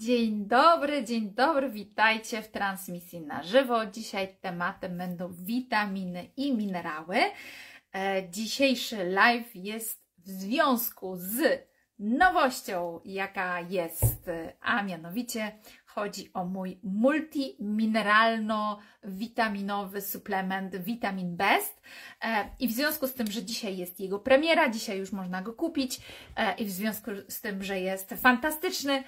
Dzień dobry, dzień dobry, witajcie w transmisji na żywo. Dzisiaj tematem będą witaminy i minerały. E, dzisiejszy live jest w związku z nowością, jaka jest, a mianowicie chodzi o mój multimineralno-witaminowy suplement Vitamin Best. E, I w związku z tym, że dzisiaj jest jego premiera, dzisiaj już można go kupić, e, i w związku z tym, że jest fantastyczny,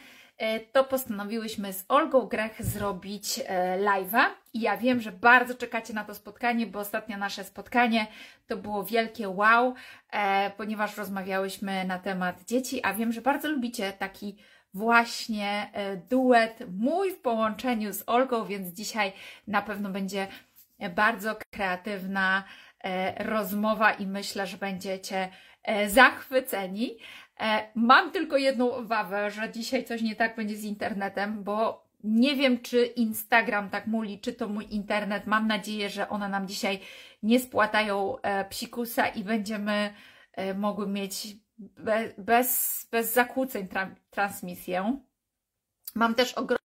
to postanowiłyśmy z Olgą Grech zrobić e, live'a. I ja wiem, że bardzo czekacie na to spotkanie, bo ostatnio nasze spotkanie to było wielkie wow, e, ponieważ rozmawiałyśmy na temat dzieci, a wiem, że bardzo lubicie taki właśnie duet mój w połączeniu z Olgą, więc dzisiaj na pewno będzie bardzo kreatywna rozmowa i myślę, że będziecie zachwyceni. E, mam tylko jedną wawę, że dzisiaj coś nie tak będzie z internetem, bo nie wiem, czy Instagram tak muli, czy to mój internet. Mam nadzieję, że one nam dzisiaj nie spłatają e, psikusa i będziemy e, mogły mieć bez, bez zakłóceń tra transmisję. Mam też ogromny.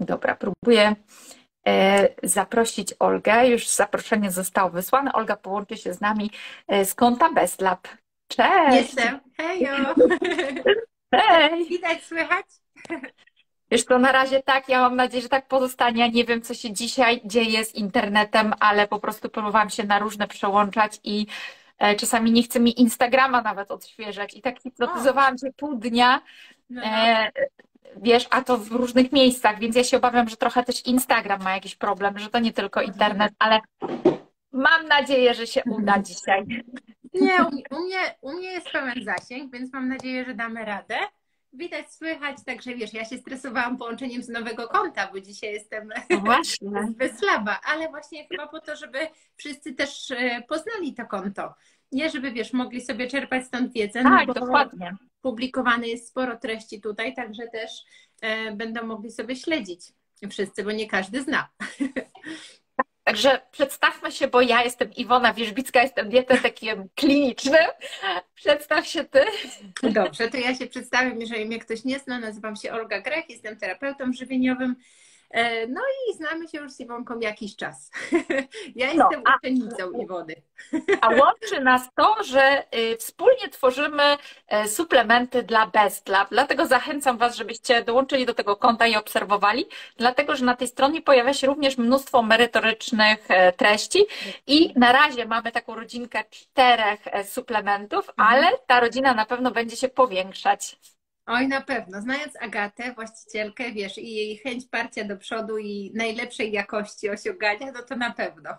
Dobra, próbuję zaprosić Olgę. Już zaproszenie zostało wysłane. Olga połączy się z nami z konta BestLab. Cześć! Jestem. Hejo! Hej! Widać, słychać? Wiesz to na razie tak, ja mam nadzieję, że tak pozostanie. Ja nie wiem, co się dzisiaj dzieje z internetem, ale po prostu próbowałam się na różne przełączać i e, czasami nie chce mi Instagrama nawet odświeżać. I tak hipnotyzowałam się pół dnia, no, no. E, wiesz, a to w różnych miejscach, więc ja się obawiam, że trochę też Instagram ma jakiś problem, że to nie tylko internet, ale mam nadzieję, że się uda dzisiaj. Nie, u mnie, u mnie, jest pełen zasięg, więc mam nadzieję, że damy radę. Widać, słychać, także wiesz, ja się stresowałam połączeniem z nowego konta, bo dzisiaj jestem no właśnie. bez slaba, ale właśnie chyba po to, żeby wszyscy też e, poznali to konto. Nie, żeby wiesz, mogli sobie czerpać stąd wiedzę. No tak, no dokładnie. Publikowane jest sporo treści tutaj, także też e, będą mogli sobie śledzić wszyscy, bo nie każdy zna. Także przedstawmy się, bo ja jestem Iwona Wierzbicka, jestem dietetykiem klinicznym. Przedstaw się ty. Dobrze, to ja się przedstawię, jeżeli mnie ktoś nie zna. Nazywam się Olga Grech, jestem terapeutą żywieniowym no i znamy się już z Iwonką jakiś czas. Ja no, jestem uczennicą Iwony. A łączy nas to, że y, wspólnie tworzymy e, suplementy dla Best Lab. Dlatego zachęcam Was, żebyście dołączyli do tego konta i obserwowali, dlatego że na tej stronie pojawia się również mnóstwo merytorycznych e, treści i na razie mamy taką rodzinkę czterech suplementów, mhm. ale ta rodzina na pewno będzie się powiększać. Oj, na pewno. Znając Agatę, właścicielkę, wiesz, i jej chęć parcia do przodu i najlepszej jakości osiągania, no to na pewno.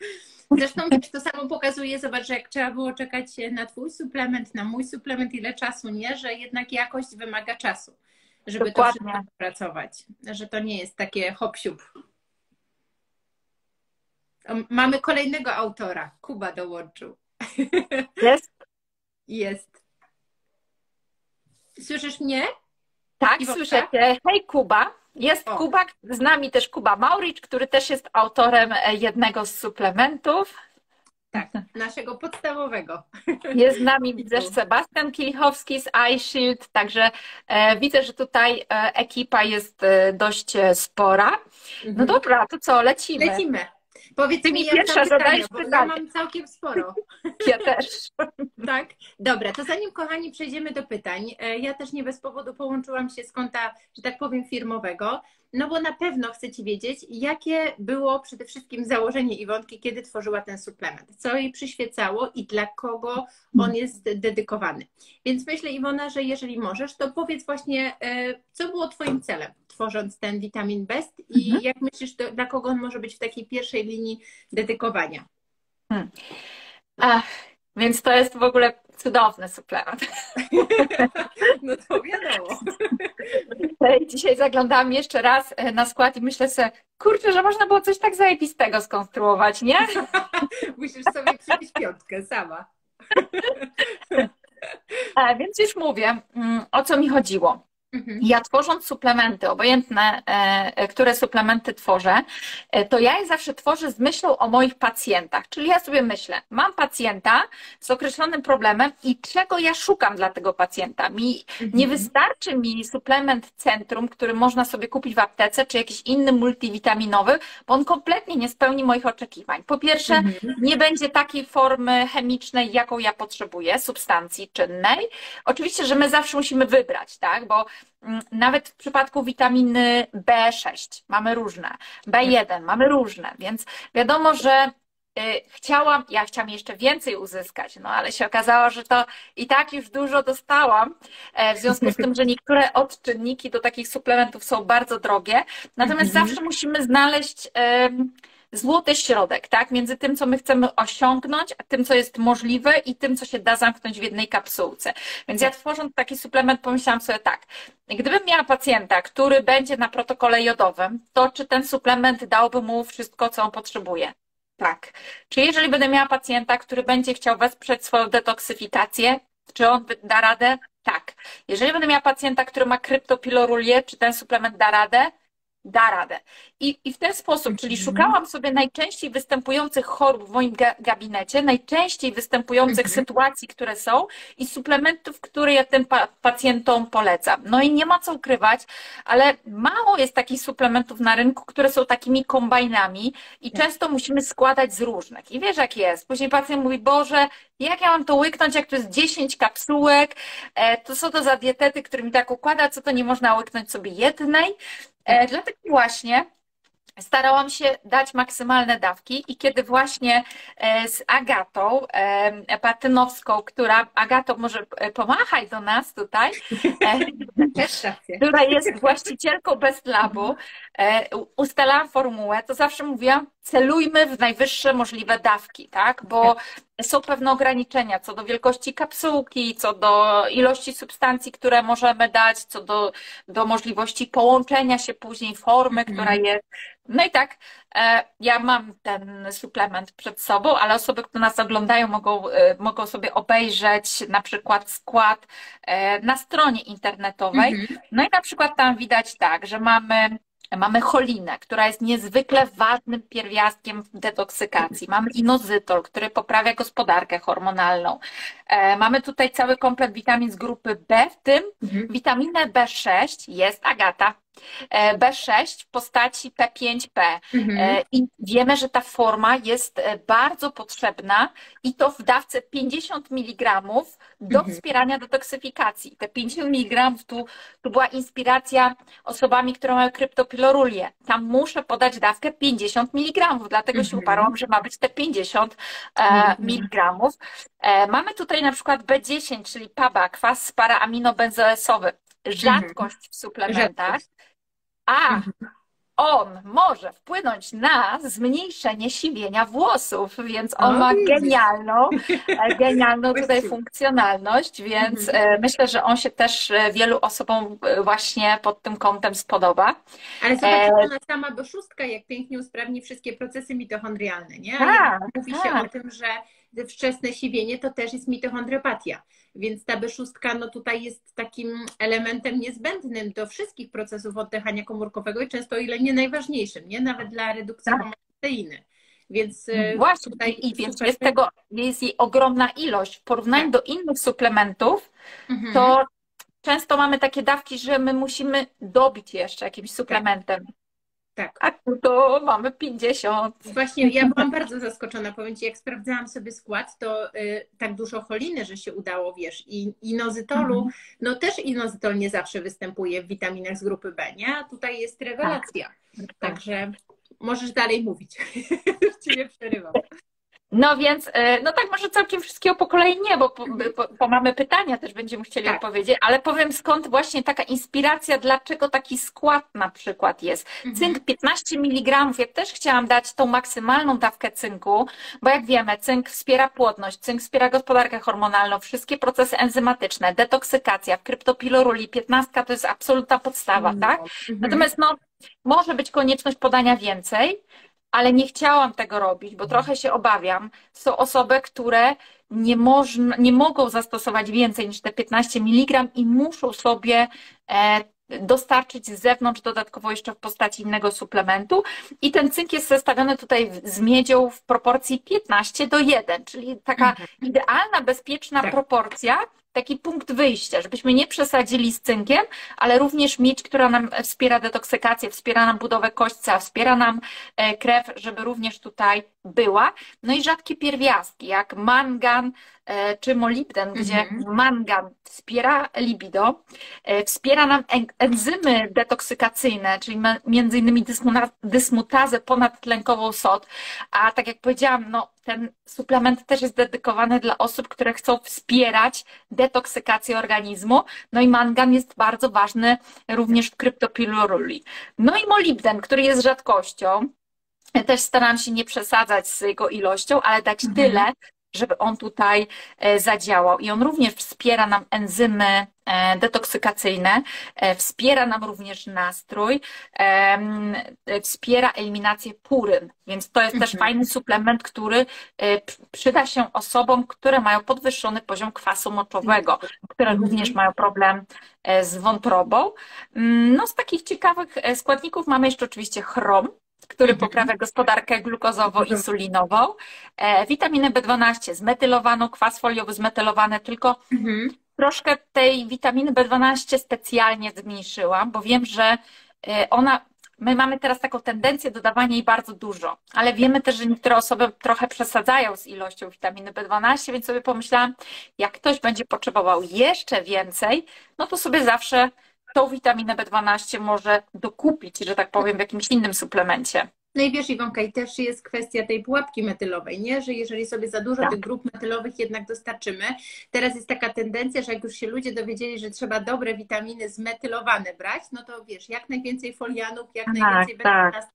Zresztą wiesz, to samo pokazuje, zobacz, że jak trzeba było czekać na twój suplement, na mój suplement, ile czasu, nie? Że jednak jakość wymaga czasu, żeby Dokładnie. to wszystko pracować. Że to nie jest takie hop -siup. Mamy kolejnego autora. Kuba dołączył. Jest? Jest. Słyszysz mnie? Tak, słyszę cię. Hej Kuba. Jest o. Kuba, z nami też Kuba Mauricz, który też jest autorem e, jednego z suplementów. Tak, naszego podstawowego. Jest z nami też Sebastian Kilichowski z iShield, także e, widzę, że tutaj e, ekipa jest e, dość spora. No mhm. dobra, to co, lecimy. Lecimy. Powiedz Ty mi, pierwsza zadajesz pytanie, ja mam całkiem sporo. Ja też. tak? Dobra, to zanim kochani przejdziemy do pytań, e, ja też nie bez powodu połączyłam się z konta, że tak powiem, firmowego, no bo na pewno chcecie wiedzieć, jakie było przede wszystkim założenie Iwonki, kiedy tworzyła ten suplement, co jej przyświecało i dla kogo on jest dedykowany. Więc myślę, Iwona, że jeżeli możesz, to powiedz właśnie, e, co było Twoim celem, tworząc ten Vitamin Best i mhm. jak myślisz, to, dla kogo on może być w takiej pierwszej linii dedykowania? Hmm. Ach, więc to jest w ogóle cudowny suplement. No to wiadomo. Dzisiaj zaglądałam jeszcze raz e, na skład i myślę sobie, kurczę, że można było coś tak zajebistego skonstruować, nie? Musisz sobie przybić piątkę sama. E, więc już mówię, mm, o co mi chodziło. Mhm. Ja tworząc suplementy, obojętne, e, które suplementy tworzę, e, to ja je zawsze tworzę z myślą o moich pacjentach. Czyli ja sobie myślę, mam pacjenta z określonym problemem i czego ja szukam dla tego pacjenta. Mi mhm. nie wystarczy mi suplement centrum, który można sobie kupić w aptece, czy jakiś inny multivitaminowy, bo on kompletnie nie spełni moich oczekiwań. Po pierwsze, mhm. nie będzie takiej formy chemicznej, jaką ja potrzebuję, substancji czynnej. Oczywiście, że my zawsze musimy wybrać, tak? Bo nawet w przypadku witaminy B6 mamy różne, B1 mamy różne, więc wiadomo, że y, chciałam, ja chciałam jeszcze więcej uzyskać, no ale się okazało, że to i tak już dużo dostałam, e, w związku z tym, że niektóre odczynniki do takich suplementów są bardzo drogie, natomiast mhm. zawsze musimy znaleźć złoty środek, tak? Między tym, co my chcemy osiągnąć, a tym, co jest możliwe i tym, co się da zamknąć w jednej kapsułce. Więc ja tworząc taki suplement pomyślałam sobie tak, gdybym miała pacjenta, który będzie na protokole jodowym, to czy ten suplement dałby mu wszystko, co on potrzebuje? Tak. Czy jeżeli będę miała pacjenta, który będzie chciał wesprzeć swoją detoksyfikację, czy on da radę? Tak. Jeżeli będę miała pacjenta, który ma kryptopilorulię, czy ten suplement da radę? Da radę. I, I w ten sposób, czyli mhm. szukałam sobie najczęściej występujących chorób w moim gabinecie, najczęściej występujących mhm. sytuacji, które są i suplementów, które ja tym pacjentom polecam. No i nie ma co ukrywać, ale mało jest takich suplementów na rynku, które są takimi kombajnami i tak. często musimy składać z różnych. I wiesz jak jest. Później pacjent mówi, Boże, jak ja mam to łyknąć, jak to jest 10 kapsułek, e, to co to za dietety, który mi tak układa, co to nie można łyknąć sobie jednej. E, dlatego właśnie starałam się dać maksymalne dawki i kiedy właśnie e, z Agatą e, Patynowską, która, Agato może pomachaj do nas tutaj, która jest właścicielką Best Labu, ustalałam formułę, to zawsze mówiłam, celujmy w najwyższe możliwe dawki, tak? Bo są pewne ograniczenia co do wielkości kapsułki, co do ilości substancji, które możemy dać, co do, do możliwości połączenia się później formy, która jest. No i tak, e, ja mam ten suplement przed sobą, ale osoby, które nas oglądają, mogą, e, mogą sobie obejrzeć na przykład skład e, na stronie internetowej. -hmm. No i na przykład tam widać tak, że mamy Mamy cholinę, która jest niezwykle ważnym pierwiastkiem w detoksykacji. Mamy inozytol, który poprawia gospodarkę hormonalną. E, mamy tutaj cały komplet witamin z grupy B, w tym mhm. witaminę B6 jest agata. E, B6 w postaci P5P. Mhm. E, I wiemy, że ta forma jest e, bardzo potrzebna i to w dawce 50 mg do mhm. wspierania detoksyfikacji. Te 50 mg tu, tu była inspiracja osobami, które mają kryptopilorulię. Tam muszę podać dawkę 50 mg, dlatego mhm. się uparłam, że ma być te 50 mhm. mg. Mamy tutaj na przykład B10, czyli PABA, kwas paraaminobenzoesowy rzadkość w suplementach. A mhm. on może wpłynąć na zmniejszenie siwienia włosów, więc on ma genialną, e, genialną tutaj funkcjonalność, więc mhm. e, myślę, że on się też e, wielu osobom właśnie pod tym kątem spodoba. Ale zobaczcie, ona sama B6 jak pięknie usprawni wszystkie procesy mitochondrialne, nie? Tak, mówi tak. się o tym, że wczesne siwienie to też jest mitochondriopatia. Więc ta B6 no tutaj jest takim elementem niezbędnym do wszystkich procesów oddychania komórkowego i często o ile nie najważniejszym, nie? Nawet dla redukcji tak. proteiny. Więc e, Właśnie, tutaj i więc jest tego, jest jej ogromna ilość. W porównaniu tak. do innych suplementów, mhm. to często mamy takie dawki, że my musimy dobić jeszcze jakimś suplementem. Tak. A tu to mamy 50. Właśnie, ja byłam bardzo zaskoczona. Powiem Ci, jak sprawdzałam sobie skład, to y, tak dużo choliny, że się udało, wiesz, i inozytolu, mhm. no też inozytol nie zawsze występuje w witaminach z grupy B, nie? A tutaj jest rewelacja. Tak. Także możesz dalej mówić. Już Ci nie przerywam. No więc, e, no tak, może całkiem wszystkiego po kolei nie, bo, bo, bo mamy pytania, też będziemy chcieli tak. odpowiedzieć, ale powiem skąd właśnie taka inspiracja, dlaczego taki skład na przykład jest. Mhm. Cynk 15 mg, ja też chciałam dać tą maksymalną dawkę cynku, bo jak wiemy, cynk wspiera płodność, cynk wspiera gospodarkę hormonalną, wszystkie procesy enzymatyczne, detoksykacja, w kryptopiloruli 15 to jest absolutna podstawa, no. tak? Mhm. Natomiast no, może być konieczność podania więcej, ale nie chciałam tego robić, bo trochę się obawiam. Są osoby, które nie, można, nie mogą zastosować więcej niż te 15 mg i muszą sobie dostarczyć z zewnątrz dodatkowo jeszcze w postaci innego suplementu. I ten cynk jest zestawiony tutaj z miedzią w proporcji 15 do 1, czyli taka mhm. idealna, bezpieczna tak. proporcja, taki punkt wyjścia, żebyśmy nie przesadzili z cynkiem, ale również mieć, która nam wspiera detoksykację, wspiera nam budowę kośćca, wspiera nam e, krew, żeby również tutaj była. No i rzadkie pierwiastki, jak mangan e, czy molibden, gdzie mhm. mangan wspiera libido, e, wspiera nam enzymy detoksykacyjne, czyli między innymi dysmutazę ponadtlenkową SOD, a tak jak powiedziałam, no ten suplement też jest dedykowany dla osób, które chcą wspierać detoksykację organizmu. No i mangan jest bardzo ważny również w kryptopiluruli. No i molibden, który jest rzadkością. Też staram się nie przesadzać z jego ilością, ale dać mhm. tyle, żeby on tutaj e, zadziałał. I on również wspiera nam enzymy e, detoksykacyjne, e, wspiera nam również nastrój, wspiera eliminację puryn, więc to jest też mhm. fajny suplement, który przyda się osobom, które mają podwyższony poziom kwasu moczowego, które mhm. również mają problem z wątrobą. Mm, no z takich ciekawych składników mamy jeszcze oczywiście chrom, który mhm. poprawia gospodarkę glukozowo-insulinową. E, witaminę B12 zmetylowano, kwas foliowy zmetylowany, tylko mhm. troszkę tej witaminy B12 specjalnie zmniejszyłam, bo wiem, że e, ona My mamy teraz taką tendencję dodawania jej bardzo dużo, ale wiemy też, że niektóre osoby trochę przesadzają z ilością witaminy B12, więc sobie pomyślałam, jak ktoś będzie potrzebował jeszcze więcej, no to sobie zawsze tą witaminę B12 może dokupić, że tak powiem, w jakimś innym suplemencie. No i wiesz, Iwonka, i też jest kwestia tej pułapki metylowej, nie? Że jeżeli sobie za dużo tak. tych grup metylowych jednak dostarczymy, teraz jest taka tendencja, że jak już się ludzie dowiedzieli, że trzeba dobre witaminy zmetylowane brać, no to wiesz, jak najwięcej folianów, jak tak, najwięcej tak.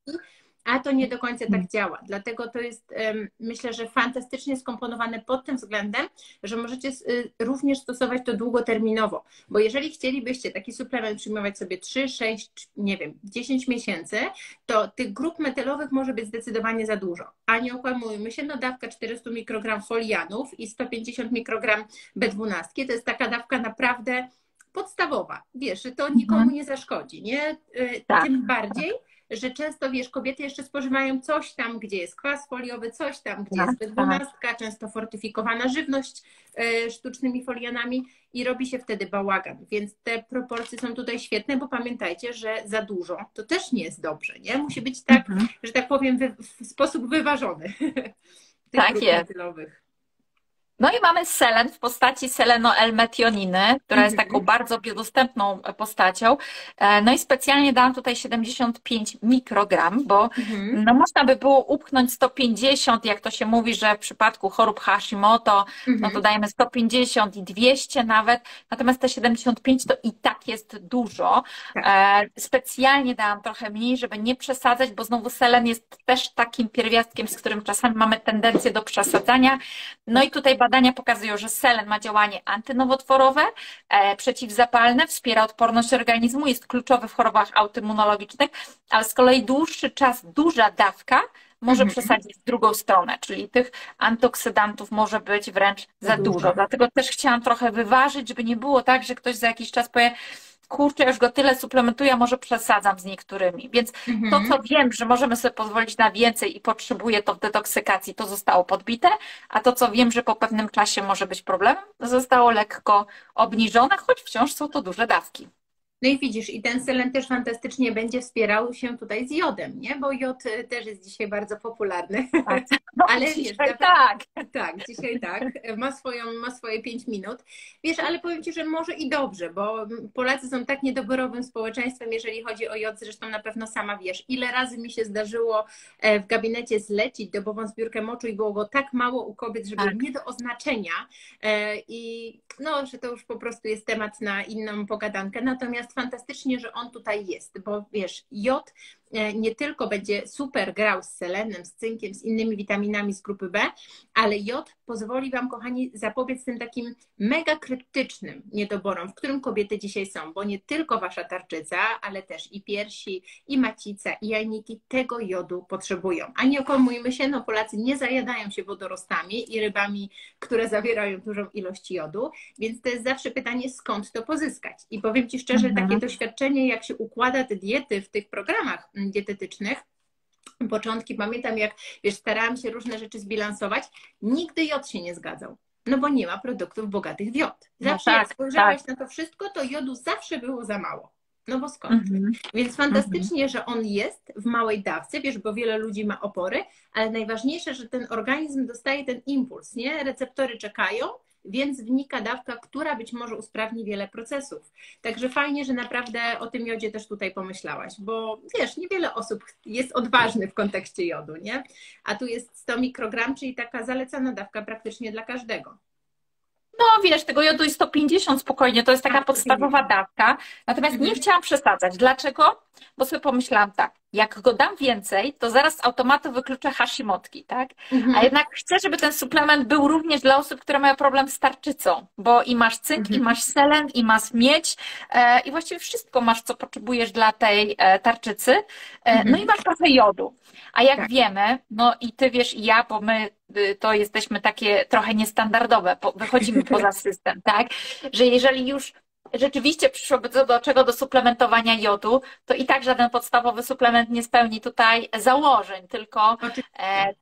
A to nie do końca tak działa. Dlatego to jest, myślę, że fantastycznie skomponowane pod tym względem, że możecie y, również stosować to długoterminowo, bo jeżeli chcielibyście taki suplement przyjmować sobie 3, 6, nie wiem, 10 miesięcy, to tych grup metylowych może być zdecydowanie za dużo. A nie okłamujmy się, no dawka 400 mikrogram folianów i 150 mikrogram B12 to jest taka dawka naprawdę podstawowa. Wiesz, że to nikomu mhm. nie zaszkodzi, nie? Y, tak. Tym bardziej, że często, wiesz, kobiety jeszcze spożywają coś tam, gdzie jest kwas foliowy, coś tam, gdzie tak, jest dwunastka, często fortyfikowana żywność e, sztucznymi folianami i robi się wtedy bałagan. Więc te proporcje są tutaj świetne, bo pamiętajcie, że za dużo to też nie jest dobrze, nie? Musi być tak, mhm. że tak powiem, w sposób wyważony. tak jest. Metylowych. No i mamy selen w postaci seleno-L-metioniny, która jest taką mhm. bardzo biodostępną postacią. E, no i specjalnie dałam tutaj 75 mikrogram, bo mhm. no można by było upchnąć 150, jak to się mówi, że w przypadku chorób Hashimoto, no to dajemy 150 i 200 nawet, natomiast te 75 to i tak jest dużo. Tak. E, specjalnie dałam trochę mniej, żeby nie przesadzać, bo znowu selen jest też takim pierwiastkiem, z którym czasami mamy tendencję do przesadzania. No i tutaj badania pokazują, że selen ma działanie antynowotworowe, e, przeciwzapalne, wspiera odporność organizmu, jest kluczowy w chorobach autoimmunologicznych, ale z kolei dłuższy czas, duża dawka może mhm. przesadzić w drugą stronę, czyli tych antyoksydantów może być wręcz za dużo. dużo. Dlatego też chciałam trochę wyważyć, żeby nie było tak, że ktoś za jakiś czas powie, kurczę, już go tyle suplementuję, może przesadzam z niektórymi. Więc mhm. to, co wiem, że możemy sobie pozwolić na więcej i potrzebuję to w detoksykacji, to zostało podbite, a to, co wiem, że po pewnym czasie może być problemem, zostało lekko obniżone, choć wciąż są to duże dawki. No i widzisz, i ten selen też fantastycznie będzie wspierał się tutaj z jodem, nie? Bo jod y, też jest dzisiaj bardzo popularny. Tak. No, ale wiesz, tak. Tak, dzisiaj tak. Ma, swoją, ma swoje pięć minut. Wiesz, ale powiem Ci, że może i dobrze, bo Polacy są tak niedoborowym społeczeństwem, jeżeli chodzi o jod. Zresztą na pewno sama wiesz, ile razy mi się zdarzyło e, w gabinecie zlecić dobową zbiórkę moczu i było go tak mało u kobiet, żeby tak. nie do oznaczenia. E, I no, że to już po prostu jest temat na inną pogadankę. Natomiast fantastycznie, że on tutaj jest, bo wiesz, e, nie tylko będzie super grał z selenem, z cynkiem, z innymi witaminami z grupy B, ale jod pozwoli Wam, kochani, zapobiec tym takim mega krytycznym niedoborom, w którym kobiety dzisiaj są, bo nie tylko Wasza tarczyca, ale też i piersi, i macica, i jajniki tego jodu potrzebują. A nie okłamujmy się, no Polacy nie zajadają się wodorostami i rybami, które zawierają dużą ilość jodu, więc to jest zawsze pytanie, skąd to pozyskać. I powiem Ci szczerze, mhm. takie doświadczenie, jak się układa te diety w tych programach dietetycznych, początki pamiętam, jak wiesz, starałam się różne rzeczy zbilansować, nigdy jod się nie zgadzał. No bo nie ma produktów bogatych w jod. No zawsze no tak, jak spojrzałaś tak. na to wszystko, to jodu zawsze było za mało. No bo skąd? Mhm. Więc fantastycznie, mhm. że on jest w małej dawce, wiesz, bo wiele ludzi ma opory, ale najważniejsze, że ten organizm dostaje ten impuls, nie? Receptory czekają więc wnika dawka, która być może usprawni wiele procesów. Także fajnie, że naprawdę o tym jodzie też tutaj pomyślałaś, bo wiesz, niewiele osób jest odważnych w kontekście jodu, nie? A tu jest 100 mikrogram, czyli taka zalecana dawka praktycznie dla każdego. No wiesz, tego jodu jest 150 spokojnie, to jest taka tak, podstawowa dawka. Natomiast nie mhm. chciałam przesadzać. Dlaczego? Bo sobie pomyślałam tak, jak go dam więcej, to zaraz z automatu wykluczę Hashimotki, tak? Mhm. A jednak chcę, żeby ten suplement był również dla osób, które mają problem z tarczycą, bo i masz cynk, mhm. i masz selen, i masz miedź, e, i właściwie wszystko masz, co potrzebujesz dla tej e, tarczycy. E, mhm. No i masz trochę jodu. A jak tak. wiemy, no i ty wiesz, i ja, bo my y, to jesteśmy takie trochę niestandardowe, wychodzimy poza system, tak? Że jeżeli już rzeczywiście przyszłoby co do czego do suplementowania jodu, to i tak żaden podstawowy suplement nie spełni tutaj założeń, tylko, e,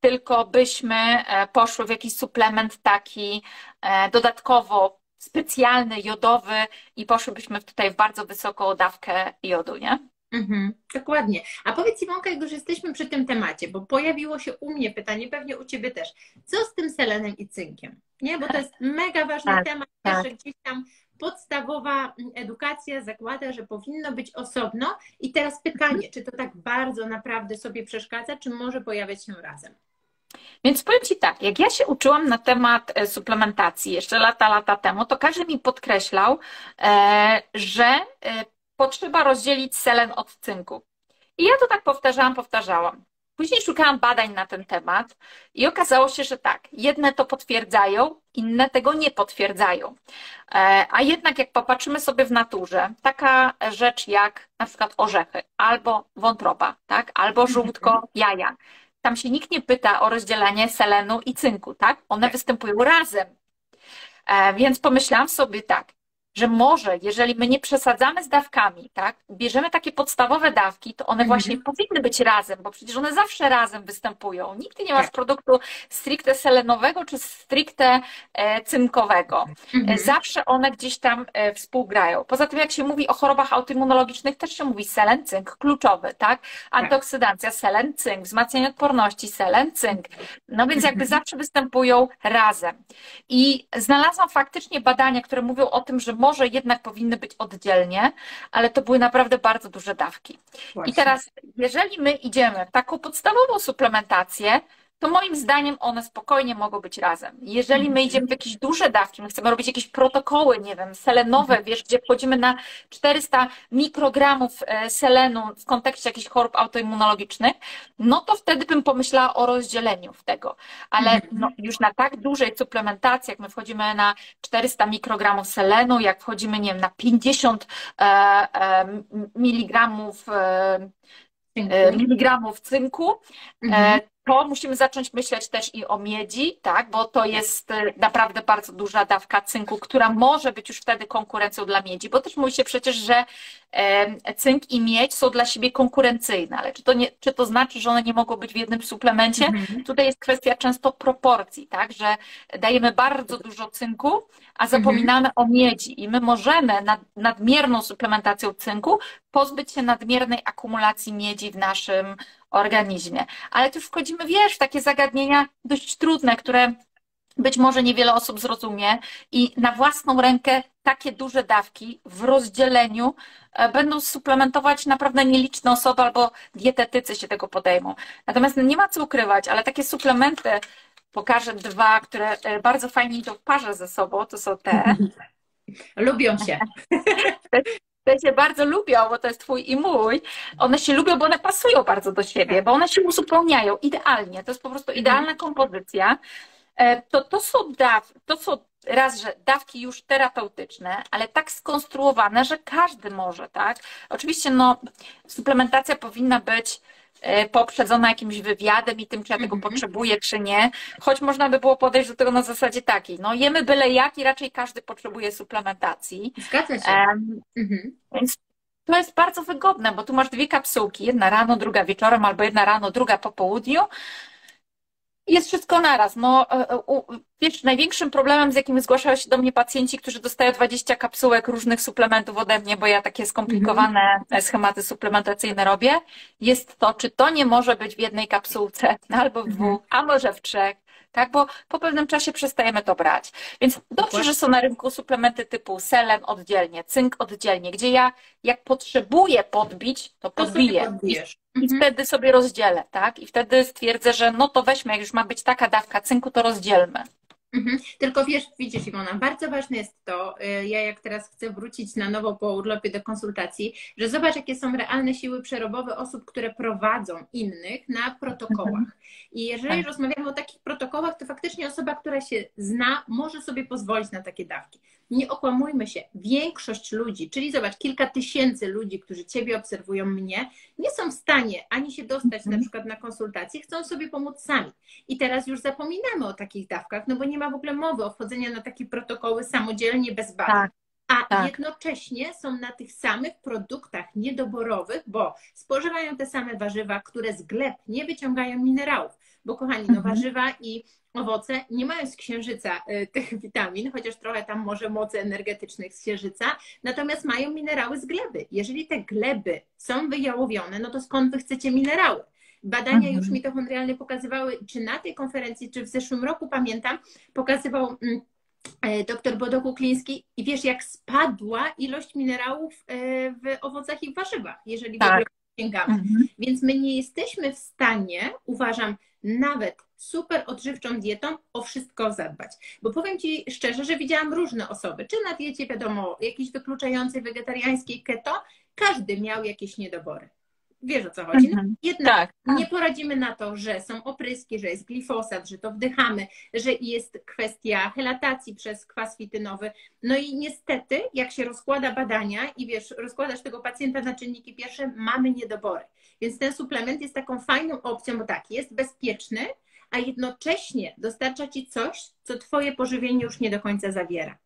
tylko byśmy e, poszły w jakiś suplement taki e, dodatkowo specjalny, jodowy i poszłybyśmy tutaj w bardzo wysoką dawkę jodu, nie? Mhm, dokładnie. A powiedz Iwonka, jak już jesteśmy przy tym temacie, bo pojawiło się u mnie pytanie, pewnie u Ciebie też, co z tym selenem i cynkiem? Nie, bo to jest mega ważny tak, temat, tak. że gdzieś tam podstawowa edukacja zakłada, że powinno być osobno. I teraz pytanie, czy to tak bardzo naprawdę sobie przeszkadza, czy może pojawiać się razem? Więc powiem Ci tak, jak ja się uczyłam na temat e, suplementacji jeszcze lata, lata temu, to każdy mi podkreślał, e, że e, potrzeba rozdzielić selen od cynku. I ja to tak powtarzałam, powtarzałam. Później szukałam badań na ten temat i okazało się, że tak, jedne to potwierdzają, inne tego nie potwierdzają. E, a jednak jak popatrzymy sobie w naturze, taka rzecz jak na przykład orzechy, albo wątroba, tak, albo mhm. żółtko, jaja, tam się nikt nie pyta o rozdzielenie selenu i cynku, tak? One tak. występują razem. E, więc pomyślałam sobie tak, że może, jeżeli my nie przesadzamy z dawkami, tak, bierzemy takie podstawowe dawki, to one właśnie -hmm. powinny być razem, bo przecież one zawsze razem występują. Nigdy nie masz tak. produktu stricte selenowego czy stricte e, cynkowego. Mm -hmm. Zawsze one gdzieś tam e, współgrają. Poza tym, jak się mówi o chorobach autoimmunologicznych, też się mówi selen, cynk, kluczowy, tak? Antyoksydancja, selen, cynk, wzmacnianie odporności, selen, cynk. No więc jakby zawsze występują razem. I znalazłam faktycznie badania, które mówią o tym, że może jednak powinny być oddzielnie, ale to były naprawdę bardzo duże dawki. Właśnie. I teraz, jeżeli my idziemy w taką podstawową suplementację, to moim zdaniem one spokojnie mogą być razem. Jeżeli my idziemy w jakieś duże dawki, my chcemy robić jakieś protokoły, nie wiem, selenowe, wiesz, gdzie wchodzimy na 400 mikrogramów e, selenu w kontekście jakichś chorób autoimmunologicznych, no to wtedy bym pomyślała o rozdzieleniu tego. Ale mhm. no, już na tak dużej suplementacji, jak my wchodzimy na 400 mikrogramów selenu, jak wchodzimy, nie wiem, na 50 e, e, miligramów miligramów cynku, mhm to musimy zacząć myśleć też i o miedzi, tak, bo to jest e, naprawdę bardzo duża dawka cynku, która może być już wtedy konkurencją dla miedzi, bo też mówi się przecież, że cynk i miedź są dla siebie konkurencyjne, ale czy to, nie, czy to znaczy, że one nie mogą być w jednym suplemencie? Mhm. Tutaj jest kwestia często proporcji, tak, że dajemy bardzo dużo cynku, a zapominamy mhm. o miedzi i my możemy nad, nadmierną suplementacją cynku pozbyć się nadmiernej akumulacji miedzi w naszym organizmie. Ale tu już wchodzimy, wiesz, w takie zagadnienia dość trudne, które być może niewiele osób zrozumie i na własną rękę takie duże dawki w rozdzieleniu e, będą suplementować naprawdę nieliczne osoby albo dietetycy się tego podejmą. Natomiast nie ma co ukrywać, ale takie suplementy, pokażę dwa, które e, bardzo fajnie idą w parze ze sobą, to są te. Lubią się. Te się bardzo lubią, bo to jest twój i mój. One się lubią, bo one pasują bardzo do siebie, bo one się uzupełniają idealnie. To jest po prostu idealna kompozycja. E, to, to są daw, to są raz, że dawki już terapeutyczne, ale tak skonstruowane, że każdy może, tak? Oczywiście, no, suplementacja powinna być poprzedzona jakimś wywiadem i tym, czy ja tego mhm. potrzebuję, czy nie. Choć można by było podejść do tego na zasadzie takiej, no jemy byle jak i raczej każdy potrzebuje suplementacji. Zgadza się. Um, mhm. Więc to jest bardzo wygodne, bo tu masz dwie kapsułki, jedna rano, druga wieczorem, albo jedna rano, druga po południu jest wszystko naraz. No, e, e, wiesz, największym problemem, z jakim zgłaszają się do mnie pacjenci, którzy dostają 20 kapsułek różnych suplementów ode mnie, bo ja takie skomplikowane mhm. schematy suplementacyjne robię, jest to, czy to nie może być w jednej kapsułce, albo w dwóch, a może w trzech tak? Bo po pewnym czasie przestajemy to brać. Więc dobrze, że są na rynku suplementy typu selen oddzielnie, cynk oddzielnie, gdzie ja jak potrzebuję podbić, to podbiję. I, I mhm. wtedy sobie rozdzielę, tak? I wtedy stwierdzę, że no to weźmy, jak już ma być taka dawka cynku, to rozdzielmy. Mhm. Tylko wiesz, widzisz Iwona, bardzo ważne jest to, y, ja jak teraz chcę wrócić na nowo po urlopie do konsultacji, że zobacz, jakie są realne siły przerobowe osób, które prowadzą innych na protokołach. I jeżeli tak. rozmawiamy o takich protokołach, to faktycznie osoba, która się zna, może sobie pozwolić na takie dawki. Nie okłamujmy się, większość ludzi, czyli zobacz, kilka tysięcy ludzi, którzy Ciebie obserwują mnie, nie są w stanie ani się dostać na mhm. przykład na konsultacje, chcą sobie pomóc sami. I teraz już zapominamy o takich dawkach, no bo nie ma w ogóle mowy o wchodzeniu na takie protokoły samodzielnie, bez badań. Tak. A tak. jednocześnie są na tych samych produktach niedoborowych, bo spożywają te same warzywa, które z gleb nie wyciągają minerałów. Bo kochani, no mhm. warzywa i owoce nie mają z księżyca y, tych witamin, chociaż trochę tam może mocy energetycznych z księżyca, natomiast mają minerały z gleby. Jeżeli te gleby są wyjałowione, no to skąd wy chcecie minerały? Badania mhm. już mitochondrialne pokazywały, czy na tej konferencji, czy w zeszłym roku, pamiętam, pokazywał mm, e, doktor Bodokukliński i wiesz, jak spadła ilość minerałów e, w owocach i warzywach, jeżeli tak. w ogóle sięgamy. Mhm. Więc my nie jesteśmy w stanie, uważam, nawet super odżywczą dietą o wszystko zadbać. Bo powiem Ci szczerze, że widziałam różne osoby, czy na diecie, wiadomo, jakiejś wykluczającej wegetariańskiej keto, każdy miał jakieś niedobory. Wiesz o co chodzi? No, mhm. jednak tak, tak. nie poradzimy na to, że są opryski, że jest glifosat, że to wdychamy, że jest kwestia helatacji przez kwas fitynowy. No i niestety, jak się rozkłada badania i wiesz, rozkładasz tego pacjenta na czynniki pierwsze, mamy niedobory. Więc ten suplement jest taką fajną opcją, bo tak, jest bezpieczny, a jednocześnie dostarcza ci coś, co twoje pożywienie już nie do końca zawiera.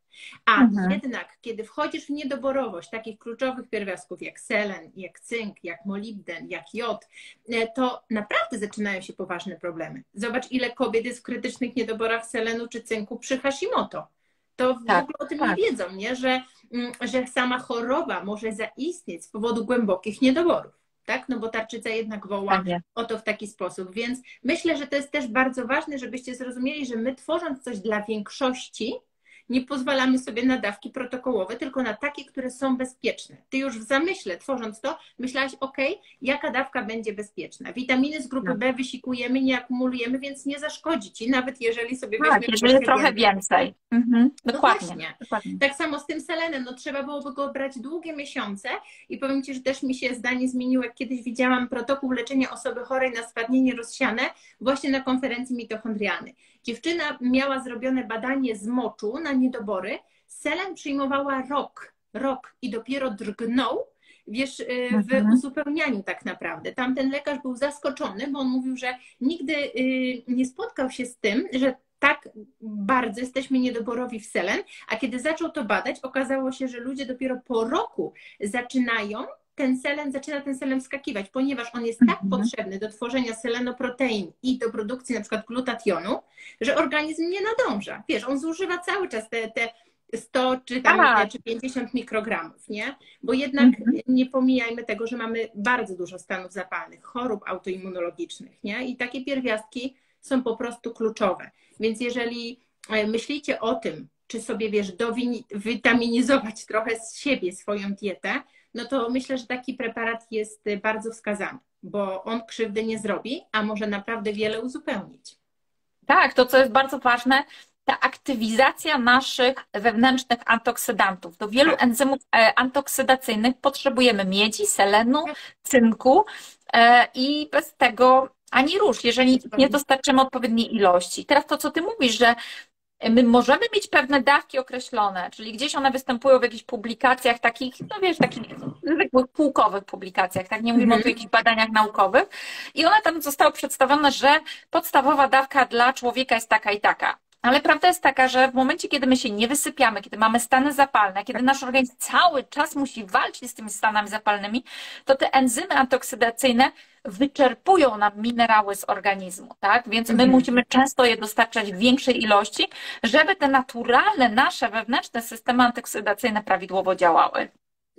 A mhm. jednak, kiedy wchodzisz w niedoborowość takich kluczowych pierwiastków jak selen, jak cynk, jak molibden, jak jod, e, to naprawdę zaczynają się poważne problemy. Zobacz, ile kobiet jest w krytycznych niedoborach selenu czy cynku przy Hashimoto. To w tak, ogóle o tym tak. nie wiedzą, nie? Że, mm, że sama choroba może zaistnieć z powodu głębokich niedoborów tak? No bo tarczyca jednak woła tak o to w taki sposób. Więc myślę, że to jest też bardzo ważne, żebyście zrozumieli, że my tworząc coś dla większości, nie pozwalamy sobie na dawki protokołowe, tylko na takie, które są bezpieczne. Ty już w zamyśle, tworząc to, myślałaś, ok, jaka dawka będzie bezpieczna. Witaminy z grupy no. B wysikujemy, nie akumulujemy, więc nie zaszkodzi ci, nawet jeżeli sobie tak, weźmiemy jeżeli trochę więcej. Mhm. No dokładnie. No dokładnie. Tak samo z tym selenem, no trzeba byłoby go brać długie miesiące i powiem Ci, że też mi się zdanie zmieniło, jak kiedyś widziałam protokół leczenia osoby chorej na stwardnienie rozsiane właśnie na konferencji mitochondrialnej. Dziewczyna miała zrobione badanie z moczu na niedobory. Selen przyjmowała rok, rok i dopiero drgnął, wiesz, y, w mhm. uzupełnianiu tak naprawdę. Tamten lekarz był zaskoczony, bo on mówił, że nigdy y, nie spotkał się z tym, że tak bardzo jesteśmy niedoborowi w selen, a kiedy zaczął to badać, okazało się, że ludzie dopiero po roku zaczynają ten selen zaczyna ten selen wskakiwać, ponieważ on jest tak mhm. potrzebny do tworzenia selenoprotein i do produkcji na przykład glutationu, że organizm nie nadąża. Wiesz, on zużywa cały czas te, te 100 czy, tam, tak. czy 50 mikrogramów, nie? Bo jednak mhm. nie pomijajmy tego, że mamy bardzo dużo stanów zapalnych, chorób autoimmunologicznych, nie? I takie pierwiastki są po prostu kluczowe. Więc jeżeli e, myślicie o tym, czy sobie, wiesz, dowitaminizować trochę z siebie swoją dietę, no to myślę, że taki preparat jest bardzo wskazany, bo on krzywdy nie zrobi, a może naprawdę wiele uzupełnić. Tak, to co jest bardzo ważne, ta aktywizacja naszych wewnętrznych antyoksydantów. Do wielu tak. enzymów e, antyoksydacyjnych potrzebujemy miedzi, selenu, cynku e, i bez tego ani rusz, jeżeli nie dostarczymy odpowiedniej ilości. Teraz to, co ty mówisz, że my możemy mieć pewne dawki określone, czyli gdzieś one występują w jakichś publikacjach takich, no wiesz, takich zwykłych półkowych publikacjach, tak? Nie mówimy mm o mhm. jakichś badaniach naukowych. I one tam zostały przedstawione, że podstawowa dawka dla człowieka jest taka i taka. Ale prawda jest taka, że w momencie, kiedy my się nie wysypiamy, kiedy mamy stany zapalne, kiedy nasz organizm cały czas musi walczyć z tymi stanami zapalnymi, to te enzymy antyoksydacyjne wyczerpują nam minerały z organizmu, tak? Więc my mhm. musimy często je dostarczać w większej ilości, żeby te naturalne nasze wewnętrzne systemy antyoksydacyjne prawidłowo działały.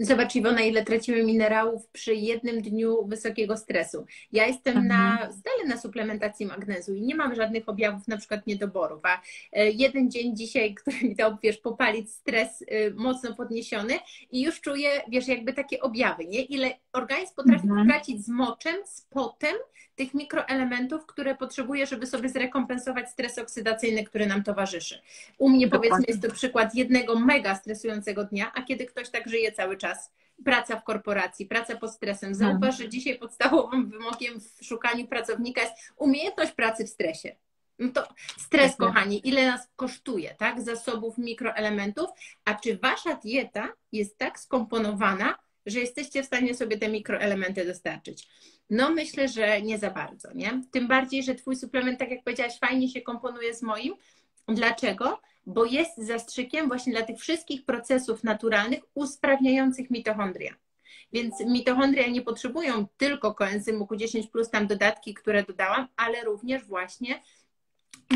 Zobacz Iwona, ile tracimy minerałów przy jednym dniu wysokiego stresu. Ja jestem mhm. na stale na suplementacji magnezu i nie mam żadnych objawów na przykład niedoborów, a e, jeden dzień dzisiaj, który mi dał, wiesz, popalić stres y, mocno podniesiony i już czuję, wiesz, jakby takie objawy, nie? Ile organizm potrafi mhm. tracić z moczem, z potem, tych mikroelementów, które potrzebuje, żeby sobie zrekompensować stres oksydacyjny, który nam towarzyszy. U mnie Dokładnie. powiedzmy jest to przykład jednego mega stresującego dnia, a kiedy ktoś tak żyje cały czas, praca w korporacji, praca pod stresem. Zauważ, że dzisiaj podstawowym wymogiem w szukaniu pracownika jest umiejętność pracy w stresie. No to stres, kochani, ile nas kosztuje, tak? Zasobów mikroelementów, a czy wasza dieta jest tak skomponowana, że jesteście w stanie sobie te mikroelementy dostarczyć? No myślę, że nie za bardzo, nie? Tym bardziej, że Twój suplement, tak jak powiedziałaś, fajnie się komponuje z moim. Dlaczego? Bo jest zastrzykiem właśnie dla tych wszystkich procesów naturalnych usprawniających mitochondria. Więc mitochondria nie potrzebują tylko koenzymu Q10 plus tam dodatki, które dodałam, ale również właśnie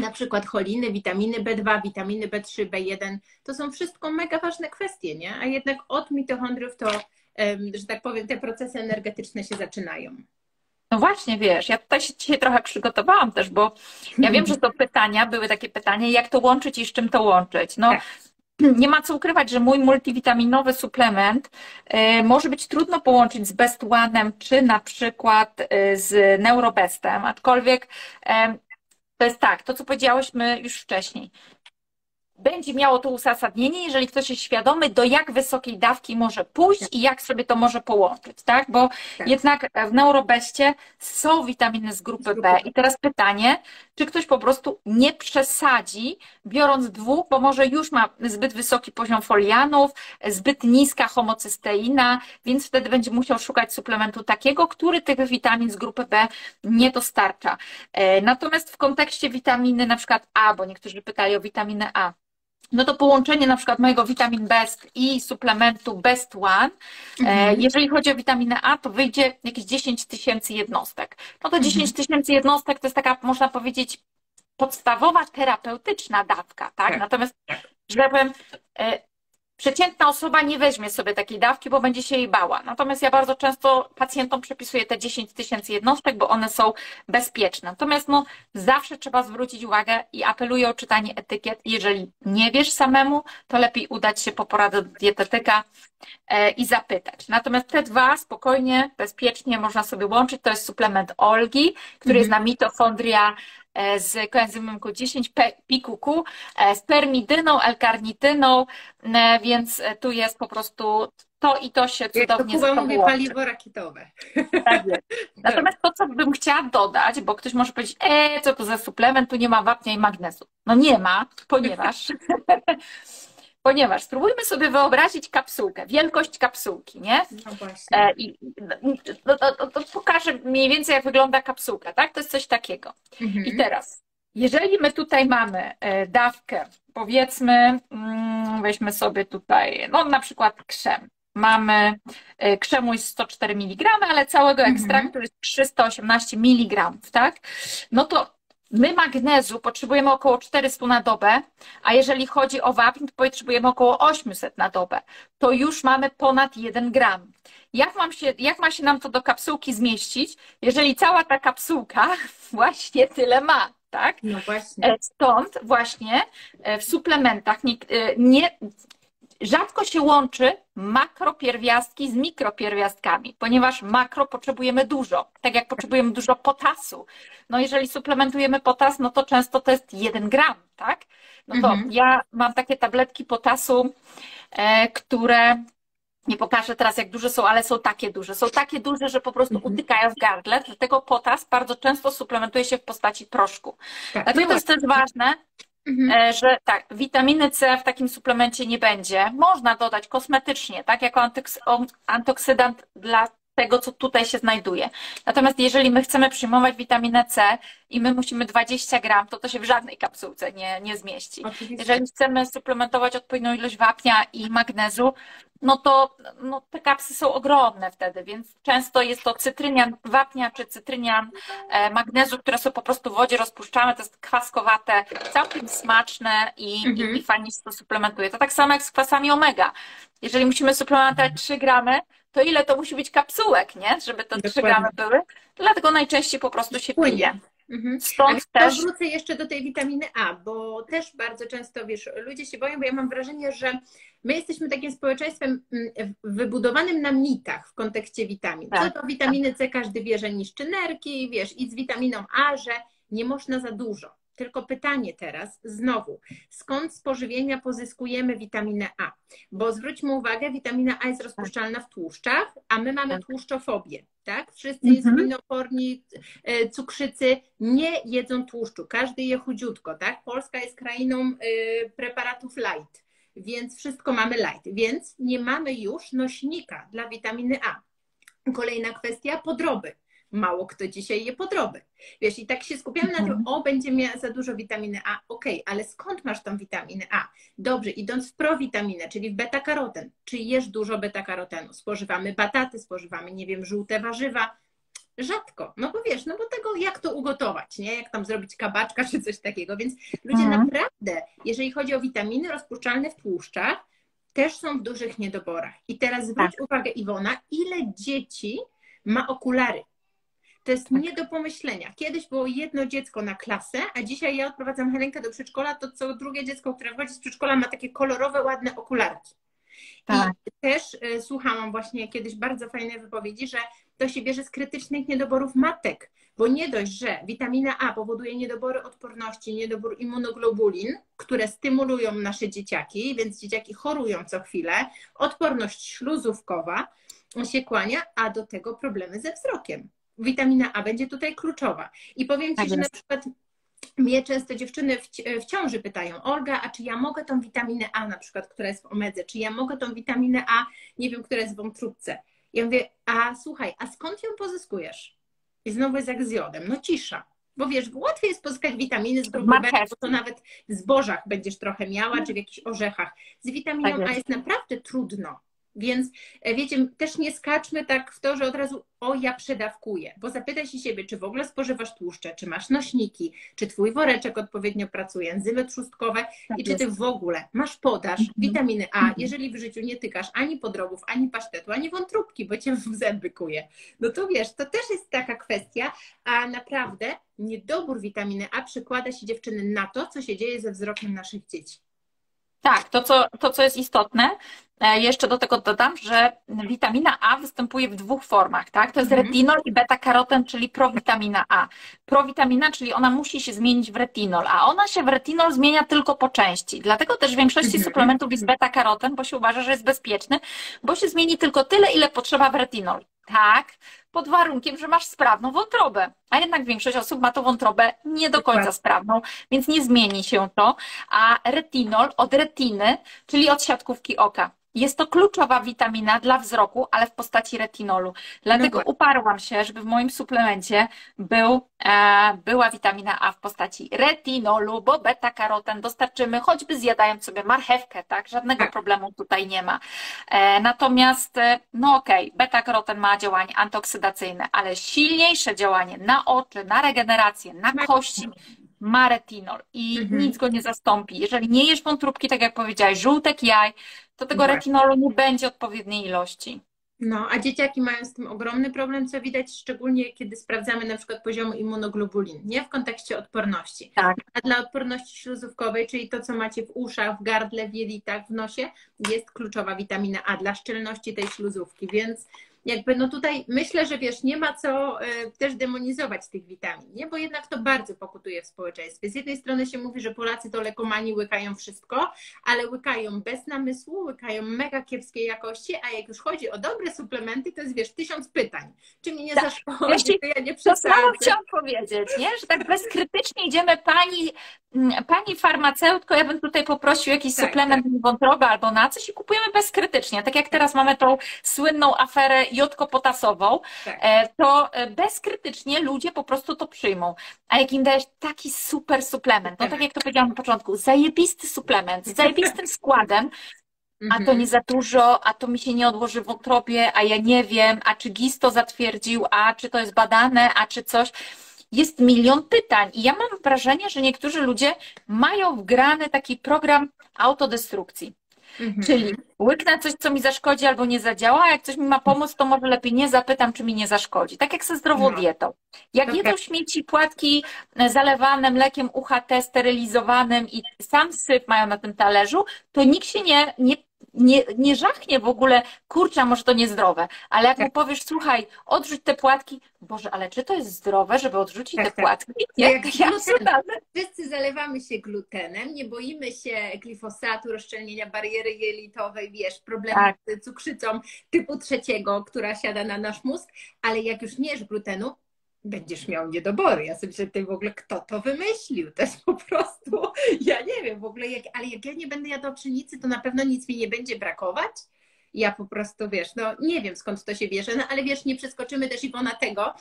na przykład choliny, witaminy B2, witaminy B3, B1. To są wszystko mega ważne kwestie, nie? A jednak od mitochondriów to, że tak powiem, te procesy energetyczne się zaczynają. No właśnie, wiesz, ja tutaj się dzisiaj trochę przygotowałam też, bo ja wiem, że to pytania, były takie pytania, jak to łączyć i z czym to łączyć. No, tak. nie ma co ukrywać, że mój multivitaminowy suplement y, może być trudno połączyć z Best One'em, czy na przykład y, z Neurobestem, aczkolwiek to jest tak, to co powiedziałyśmy już wcześniej będzie miało to uzasadnienie, jeżeli ktoś jest świadomy, do jak wysokiej dawki może pójść i jak sobie to może połączyć, tak? Bo tak. jednak w neurobeście są witaminy z grupy B. I teraz pytanie, czy ktoś po prostu nie przesadzi, biorąc dwóch, bo może już ma zbyt wysoki poziom folianów, zbyt niska homocysteina, więc wtedy będzie musiał szukać suplementu takiego, który tych witamin z grupy B nie dostarcza. E, natomiast w kontekście witaminy na przykład A, bo niektórzy pytali o witaminę A, no to połączenie na przykład mojego witamin Best i suplementu Best One, e, mhm. jeżeli chodzi o witaminę A, to wyjdzie jakieś 10 tysięcy jednostek. No to 10 mhm. tysięcy jednostek to jest taka, można powiedzieć, podstawowa terapeutyczna dawka, tak? tak. Natomiast, że tak powiem, e, Przeciętna osoba nie weźmie sobie takiej dawki, bo będzie się jej bała. Natomiast ja bardzo często pacjentom przepisuję te 10 tysięcy jednostek, bo one są bezpieczne. Natomiast no, zawsze trzeba zwrócić uwagę i apeluję o czytanie etykiet. Jeżeli nie wiesz samemu, to lepiej udać się po poradę do dietetyka e, i zapytać. Natomiast te dwa spokojnie, bezpiecznie można sobie łączyć. To jest suplement Olgi, który mhm. jest na mitochondria E, z koenzymem Q10, PQQ, e, z permidyną, L-karnityną, e, więc tu jest po prostu to i to się cudownie Jak to mówi paliwo rakietowe. Tak jest. Natomiast to, co bym chciała dodać, bo ktoś może powiedzieć, e, co to za suplement, tu nie ma wapnia i magnezu. No nie ma, ponieważ Ponieważ spróbujmy sobie wyobrazić kapsułkę, wielkość kapsułki, nie? No właśnie. E, I, no, to, to, pokażę mniej więcej, jak wygląda kapsułka, tak? To jest coś takiego. Mhm. I teraz, jeżeli my tutaj mamy e, dawkę, powiedzmy, mm, weźmy sobie tutaj, no na przykład krzem. Mamy e, krzemu jest 104 mg, ale całego mhm. ekstraktu jest 318 mg, tak? No to My magnezu potrzebujemy około 400 na dobę, a jeżeli chodzi o wapń, to potrzebujemy około 800 na dobę. To już mamy ponad 1 gram. Jak, mam się, jak ma się nam to do kapsułki zmieścić, jeżeli cała ta kapsułka właśnie tyle ma? Tak? No właśnie. E, stąd właśnie e, w suplementach nie, e, nie rzadko się łączy makropierwiastki z mikropierwiastkami, ponieważ makro potrzebujemy dużo, tak jak potrzebujemy dużo potasu. No jeżeli suplementujemy potas, no to często to jest 1 gram, tak? No to mhm. ja mam takie tabletki potasu, e, które nie pokażę teraz, jak duże są, ale są takie duże. Są takie duże, że po prostu mhm. utykają w gardle, dlatego potas bardzo często suplementuje się w postaci proszku. Tak, dlatego no to jest też ważne, Mhm. E, że tak, witaminy C w takim suplemencie nie będzie. Można dodać kosmetycznie, tak, jako antyoksydant dla tego, co tutaj się znajduje. Natomiast jeżeli my chcemy przyjmować witaminę C i my musimy 20 gram, to to się w żadnej kapsułce nie, nie zmieści. Oczywiście. Jeżeli chcemy suplementować odpowiednią ilość wapnia i magnezu, no to no, te kapsy są ogromne wtedy, więc często jest to cytrynian wapnia czy cytrynian e, magnezu, które są po prostu w wodzie rozpuszczane, to jest kwaskowate, całkiem smaczne i, mhm. i, i fajnie się to suplementuje. To tak samo jak z kwasami omega. Jeżeli musimy suplementować 3 gramy, to ile to musi być kapsułek, nie? Żeby to Dokładnie. 3 gramy były. Dlatego najczęściej po prostu się pije. Mhm. Stąd A też... wrócę jeszcze do tej witaminy A, bo też bardzo często, wiesz, ludzie się boją, bo ja mam wrażenie, że my jesteśmy takim społeczeństwem mm, wybudowanym na mitach w kontekście witamin. Co tak. do witaminy C każdy wie, że niszczy nerki, wiesz, i z witaminą A, że nie można za dużo. Tylko pytanie teraz, znowu, skąd z pożywienia pozyskujemy witaminę A? Bo zwróćmy uwagę, witamina A jest rozpuszczalna w tłuszczach, a my mamy tak. tłuszczofobię, tak? Wszyscy mhm. insulinoporni, e, cukrzycy nie jedzą tłuszczu, każdy je chudziutko, tak? Polska jest krainą e, preparatów light, więc wszystko mamy light, więc nie mamy już nośnika dla witaminy A. Kolejna kwestia, podroby mało kto dzisiaj je podroby. Wiesz, i tak się skupiamy na tym, mhm. o, będzie miała za dużo witaminy A, okej, okay, ale skąd masz tą witaminę A? Dobrze, idąc w prowitaminę, czyli w beta-karoten, czy jesz dużo beta-karotenu? Spożywamy bataty, spożywamy, nie wiem, żółte warzywa, rzadko, no bo wiesz, no bo tego jak to ugotować, nie? Jak tam zrobić kabaczka czy coś takiego, więc ludzie mhm. naprawdę, jeżeli chodzi o witaminy rozpuszczalne w tłuszczach, też są w dużych niedoborach. I teraz zwróć tak. uwagę Iwona, ile dzieci ma okulary? To jest tak. nie do pomyślenia. Kiedyś było jedno dziecko na klasę, a dzisiaj ja odprowadzam Helenkę do przedszkola, to co drugie dziecko, które wchodzi z przedszkola ma takie kolorowe, ładne okularki. Tak. I też y, słuchałam właśnie kiedyś bardzo fajnej wypowiedzi, że to się bierze z krytycznych niedoborów matek, bo nie dość, że witamina A powoduje niedobory odporności, niedobór immunoglobulin, które stymulują nasze dzieciaki, więc dzieciaki chorują co chwilę, odporność śluzówkowa się kłania, a do tego problemy ze wzrokiem witamina A będzie tutaj kluczowa. I powiem Ci, tak że na przykład mnie często dziewczyny w, ciąży pytają, Olga, a czy ja mogę tą witaminę A na przykład, która jest w omedze, czy ja mogę tą witaminę A, nie wiem, która jest w wątróbce. Ja mówię, a słuchaj, a skąd ją pozyskujesz? I znowu jest jak z jodem, no cisza. Bo wiesz, łatwiej jest pozyskać witaminy z B, bo to nawet w zbożach będziesz trochę miała, czy w jakichś orzechach. Z witaminą tak. A jest naprawdę trudno. Więc e, wiecie, też nie skaczmy tak w to, że od razu o ja przedawkuję, bo zapytaj się siebie, czy w ogóle spożywasz tłuszcze, czy masz nośniki, czy twój woreczek odpowiednio pracuje, enzymy trzustkowe tak i czy ty w ogóle masz podaż mhm. witaminy A, mhm. jeżeli w życiu nie tykasz ani podrobów, ani pasztetu, ani wątróbki, bo cię w zęby kuje. No to wiesz, to też jest taka kwestia, a naprawdę niedobór witaminy A przekłada się dziewczyny na to, co się dzieje ze wzrokiem naszych dzieci. Tak, to co, to co jest istotne, e, jeszcze do tego dodam, że witamina A występuje w dwóch formach, tak? To jest mhm. retinol i beta-karoten, czyli prowitamina A. Prowitamina, czyli ona musi się zmienić w retinol, a ona się w retinol zmienia tylko po części. Dlatego też w większości mhm. suplementów jest beta-karoten, bo się uważa, że jest bezpieczny, bo się zmieni tylko tyle, ile potrzeba w retinol. Tak, pod warunkiem, że masz sprawną wątrobę. A jednak większość osób ma tą wątrobę nie do końca sprawną, więc nie zmieni się to. A retinol od retiny, czyli od siatkówki oka. Jest to kluczowa witamina dla wzroku, ale w postaci retinolu. Dlatego no uparłam się, żeby w moim suplemencie był, e, była witamina A w postaci retinolu, bo beta-karoten dostarczymy, choćby zjadając sobie marchewkę, tak? Żadnego tak. problemu tutaj nie ma. E, natomiast, e, no okej, okay, beta-karoten ma działanie antyoksydacyjne, ale silniejsze działanie na oczy, na regenerację, na kości, ma retinol i mhm. nic go nie zastąpi. Jeżeli nie jesz wątróbki, tak jak powiedziałaś, żółtek jaj, to tego retinolu nie będzie odpowiedniej ilości. No, a dzieciaki mają z tym ogromny problem, co widać szczególnie, kiedy sprawdzamy na przykład poziomu immunoglobulin, nie w kontekście odporności. Tak. A dla odporności śluzówkowej, czyli to, co macie w uszach, w gardle, w jelitach, w nosie, jest kluczowa witamina A dla szczelności tej śluzówki, więc jakby no tutaj myślę, że wiesz, nie ma co y, też demonizować tych witamin, nie? Bo jednak to bardzo pokutuje w społeczeństwie. Z jednej strony się mówi, że Polacy to lekomani łykają wszystko, ale łykają bez namysłu, łykają mega kiepskiej jakości, a jak już chodzi o dobre suplementy, to jest wiesz, tysiąc pytań. Czy mi nie tak. zaszkodzi, to ja nie przesadzę. To samo chciałam powiedzieć, nie? Że tak bezkrytycznie idziemy pani, mm, pani farmaceutko, ja bym tutaj poprosił jakiś tak, suplement tak. wątroby albo na coś i kupujemy bezkrytycznie. Tak jak teraz mamy tą słynną aferę jodkopotasową, tak. E, to e, bezkrytycznie ludzie po prostu to przyjmą. A jak im dajesz taki super suplement, no tak jak to powiedziałam na początku, zajebisty suplement z zajebistym składem, a to Mhm. nie za dużo, a to mi się nie odłoży w wątrobie, a ja nie wiem, a czy GIS to zatwierdził, a czy to jest badane, a czy coś. Jest milion pytań i ja mam wrażenie, że niektórzy ludzie mają wgrany taki program autodestrukcji. Mhm. Czyli łyknę coś, co mi zaszkodzi albo nie zadziała, a jak coś mi ma pomóc, to może lepiej nie zapytam, czy mi nie zaszkodzi. Tak jak ze zdrową No. dietą. Jak Okej. jedzą śmieci, płatki e, zalewane mlekiem UHT sterylizowanym i sam syf mają na tym talerzu, to nikt się nie, nie, nie, nie żachnie w ogóle, kurczę, może to niezdrowe. Ale jak mu Tak. powiesz, słuchaj, odrzuć te płatki, Boże, ale czy to jest zdrowe, żeby odrzucić Tak, te tak. płatki? To Nie, jak ja. Wszyscy zalewamy się glutenem, nie boimy się glifosatu, rozszczelnienia bariery jelitowej, wiesz, problemu Tak. z cukrzycą typu trzeciego, która siada na nasz mózg, ale jak już nie jesz glutenu, będziesz miał niedobory. Ja sobie myślę, w ogóle kto to wymyślił? To jest po prostu, ja nie wiem w ogóle, jak, ale jak ja nie będę jadła pszenicy, to na pewno nic mi nie będzie brakować. Ja po prostu, wiesz, no nie wiem skąd to się bierze, no ale wiesz, nie przeskoczymy też Iwona tego,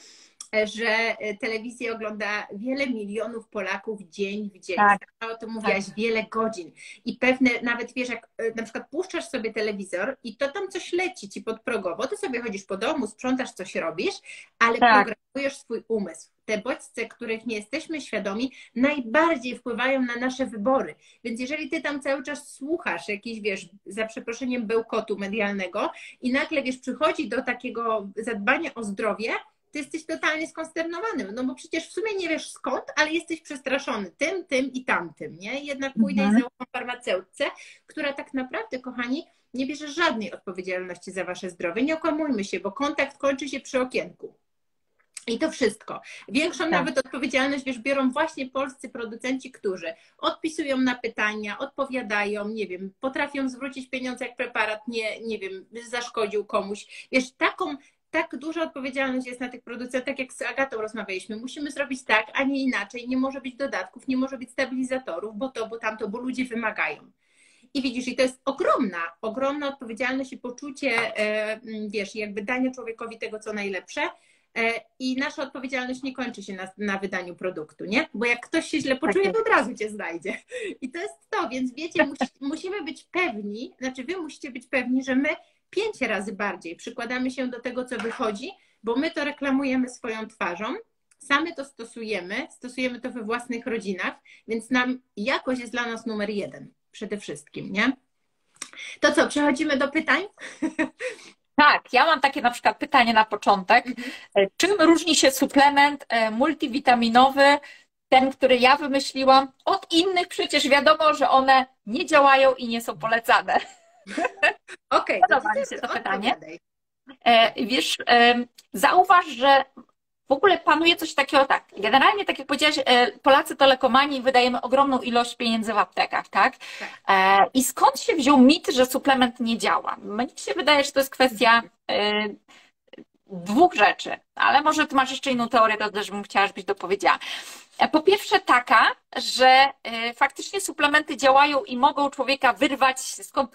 że e, telewizję ogląda wiele milionów Polaków dzień w dzień. Tak. O tym mówiłaś, wiele godzin. I pewne, nawet wiesz, jak e, na przykład puszczasz sobie telewizor i to tam coś leci ci podprogowo, to sobie chodzisz po domu, sprzątasz, coś robisz, ale Tak. programujesz swój umysł. Te bodźce, których nie jesteśmy świadomi, najbardziej wpływają na nasze wybory. Więc jeżeli ty tam cały czas słuchasz jakiś, wiesz, za przeproszeniem bełkotu medialnego i nagle, wiesz, przychodzi do takiego zadbania o zdrowie, ty jesteś totalnie skonsternowany, no bo przecież w sumie nie wiesz skąd, ale jesteś przestraszony tym, tym i tamtym, nie? Jednak pójdę Mhm. i zaufam farmaceutce, która tak naprawdę, kochani, nie bierze żadnej odpowiedzialności za wasze zdrowie. Nie okłamujmy się, bo kontakt kończy się przy okienku. I to wszystko. Większą Tak. nawet odpowiedzialność, wiesz, biorą właśnie polscy producenci, którzy odpisują na pytania, odpowiadają, nie wiem, potrafią zwrócić pieniądze, jak preparat nie, nie wiem, zaszkodził komuś. Wiesz, taką, tak duża odpowiedzialność jest na tych producentach, jak z Agatą rozmawialiśmy. Musimy zrobić tak, a nie inaczej. Nie może być dodatków, nie może być stabilizatorów, bo to, bo tamto, bo ludzie wymagają. I widzisz, i to jest ogromna, ogromna odpowiedzialność i poczucie, e, wiesz, jakby dania człowiekowi tego, co najlepsze. E, I nasza odpowiedzialność nie kończy się na, na wydaniu produktu, nie? Bo jak ktoś się źle poczuje, Tak to od razu cię znajdzie. I to jest to, więc wiecie, musi, musimy być pewni, znaczy wy musicie być pewni, że my pięć razy bardziej przykładamy się do tego, co wychodzi, bo my to reklamujemy swoją twarzą, same to stosujemy, stosujemy to we własnych rodzinach, więc nam jakość jest dla nas numer jeden przede wszystkim, nie? To co, przechodzimy do pytań? Tak, ja mam takie na przykład pytanie na początek. E, Czym różni się suplement e, multivitaminowy, ten, który ja wymyśliłam, od innych? Przecież wiadomo, że one nie działają i nie są polecane. Okej, Podoba to mi się to pytanie. E, Wiesz, e, zauważ, że w ogóle panuje coś takiego, tak, generalnie tak jak powiedziałaś, e, Polacy to lekomani i wydajemy ogromną ilość pieniędzy w aptekach, tak? E, I skąd się wziął mit, że suplement nie działa? Mnie się wydaje, że to jest kwestia dwóch rzeczy, ale może ty masz jeszcze inną teorię, to też bym chciała, żebyś dopowiedziała. E, Po pierwsze taka, że e, faktycznie suplementy działają i mogą człowieka wyrwać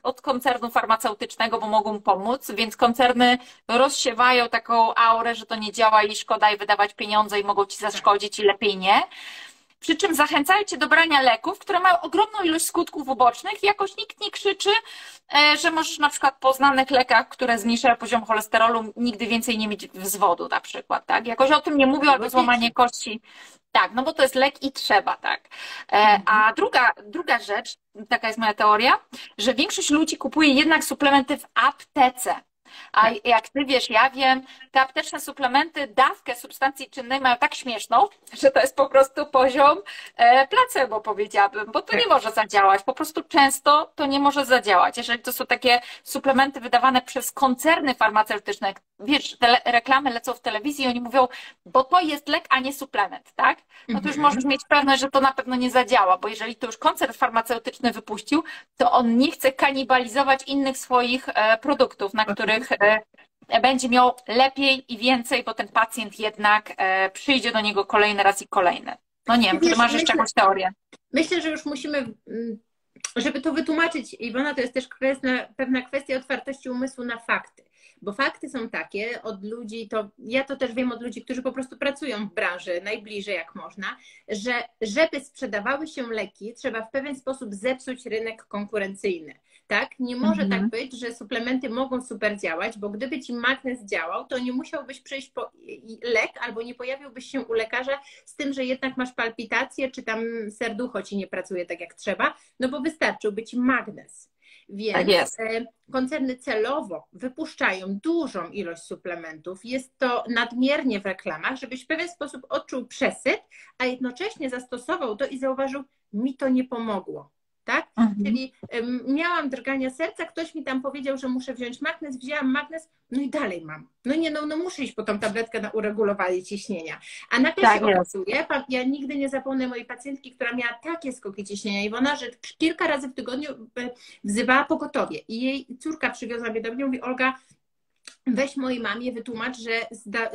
od koncernu farmaceutycznego, bo mogą pomóc, więc koncerny rozsiewają taką aurę, że to nie działa i szkoda i wydawać pieniądze i mogą ci zaszkodzić i lepiej nie. Przy czym zachęcają cię do brania leków, które mają ogromną ilość skutków ubocznych i jakoś nikt nie krzyczy, e, że możesz na przykład po znanych lekach, które zmniejszają poziom cholesterolu, nigdy więcej nie mieć wzwodu na przykład, tak? Jakoś o tym nie mówią, albo złamanie kości. Tak, no bo to jest lek i trzeba, tak. E, A druga, druga rzecz, taka jest moja teoria, że większość ludzi kupuje jednak suplementy w aptece. A jak ty wiesz, ja wiem, te apteczne suplementy dawkę substancji czynnej mają tak śmieszną, że to jest po prostu poziom e, placebo, powiedziałabym, bo to nie może zadziałać. Po prostu często to nie może zadziałać. Jeżeli to są takie suplementy wydawane przez koncerny farmaceutyczne, wiesz, te reklamy lecą w telewizji i oni mówią, bo to jest lek, a nie suplement, tak? No to już mhm. możesz mieć pewność, że to na pewno nie zadziała, bo jeżeli to już koncern farmaceutyczny wypuścił, to on nie chce kanibalizować innych swoich e, produktów, na których e, będzie miał lepiej i więcej, bo ten pacjent jednak e, przyjdzie do niego kolejny raz i kolejny. No nie wiem, czy masz jeszcze jakąś teorię? Myślę, że już musimy, żeby to wytłumaczyć, Iwona, to jest też pewna kwestia otwartości umysłu na fakty. Bo fakty są takie od ludzi, to ja to też wiem od ludzi, którzy po prostu pracują w branży najbliżej jak można, że żeby sprzedawały się leki, trzeba w pewien sposób zepsuć rynek konkurencyjny. Tak? Nie może tak mhm. tak być, że suplementy mogą super działać, bo gdyby ci magnes działał, to nie musiałbyś przyjść po lek albo nie pojawiłbyś się u lekarza z tym, że jednak masz palpitację, czy tam serducho ci nie pracuje tak jak trzeba, no bo wystarczyłby ci magnes. Więc tak e, koncerny celowo wypuszczają dużą ilość suplementów. Jest to nadmiernie w reklamach, żebyś w pewien sposób odczuł przesyt, a jednocześnie zastosował to i zauważył, mi to nie pomogło tak? Mhm. Czyli miałam drgania serca, ktoś mi tam powiedział, że muszę wziąć magnes, wzięłam magnes, no i dalej mam. No nie, no, no muszę iść po tą tabletkę na uregulowanie ciśnienia. A nagle tak, się okazuje, ja nigdy nie zapomnę mojej pacjentki, która miała takie skoki ciśnienia i ona, że kilka razy w tygodniu e, wzywała pogotowie i jej córka przywiozła mnie do mnie, mówi Olga, weź mojej mamie wytłumacz, że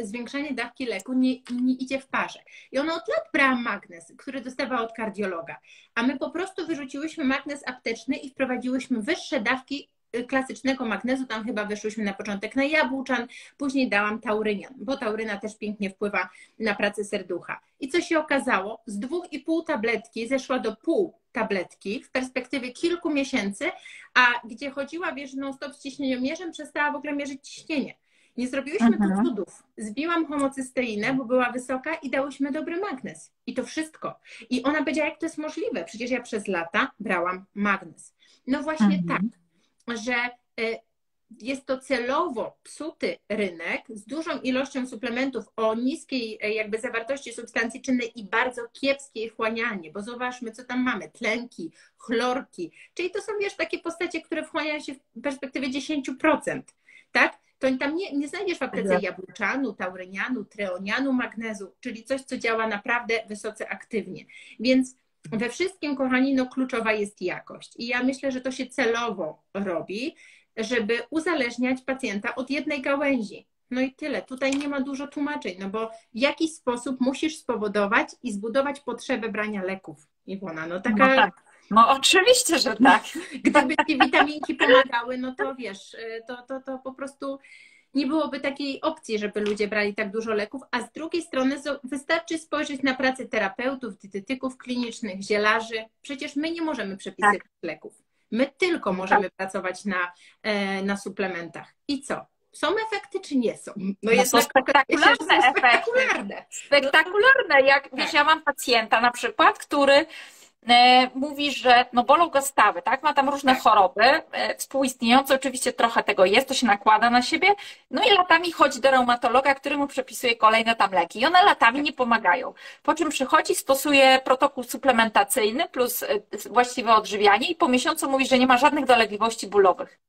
zwiększanie dawki leku nie, nie, idzie w parze. I ona od lat brała magnes, który dostawała od kardiologa, a my po prostu wyrzuciłyśmy magnes apteczny i wprowadziłyśmy wyższe dawki klasycznego magnezu, tam chyba wyszłyśmy na początek na jabłczan, później dałam taurynian, bo tauryna też pięknie wpływa na pracę serducha. I co się okazało? Z dwóch i pół tabletki zeszła do pół tabletki w perspektywie kilku miesięcy, a gdzie chodziła, wiesz, non-stop z ciśnieniomierzem, przestała w ogóle mierzyć ciśnienie. Nie zrobiłyśmy mhm. tu cudów. Zbiłam homocysteinę, bo była wysoka i dałyśmy dobry magnes. I to wszystko. I ona powiedziała, jak to jest możliwe? Przecież ja przez lata brałam magnes. No właśnie mhm. tak, że y, jest to celowo psuty rynek z dużą ilością suplementów o niskiej e, jakby zawartości substancji czynnej i bardzo kiepskiej wchłanialnie, bo zobaczmy, co tam mamy, tlenki, chlorki, czyli to są, wiesz, takie postacie, które wchłaniają się w perspektywie 10%, tak? To tam nie, nie znajdziesz w aptece jabłczanu, taurynianu, treonianu, magnezu, czyli coś, co działa naprawdę wysoce aktywnie. Więc we wszystkim, kochani, no kluczowa jest jakość. I ja myślę, że to się celowo robi żeby uzależniać pacjenta od jednej gałęzi. No i tyle. Tutaj nie ma dużo tłumaczeń, no bo w jakiś sposób musisz spowodować i zbudować potrzebę brania leków. Iwona, no taka... No tak. No oczywiście, że tak. Gdyby ci witaminki pomagały, no to wiesz, to, to, to po prostu nie byłoby takiej opcji, żeby ludzie brali tak dużo leków, a z drugiej strony wystarczy spojrzeć na pracę terapeutów, dietetyków klinicznych, zielarzy. Przecież my nie możemy przepisywać tak. leków. My tylko możemy tak. pracować na, e, na suplementach. I co? Są efekty, czy nie są? No, no jest są spektakularne efekty. Spektakularne. Spektakularne. Jak wiesz, ja mam pacjenta na przykład, który mówi, że no bolą go stawy, tak? Ma tam różne tak. choroby e, współistniejące, oczywiście trochę tego jest, to się nakłada na siebie, no i latami chodzi do reumatologa, który mu przepisuje kolejne tam leki i one latami nie pomagają. Po czym przychodzi, stosuje protokół suplementacyjny plus e, właściwe odżywianie i po miesiącu mówi, że nie ma żadnych dolegliwości bólowych.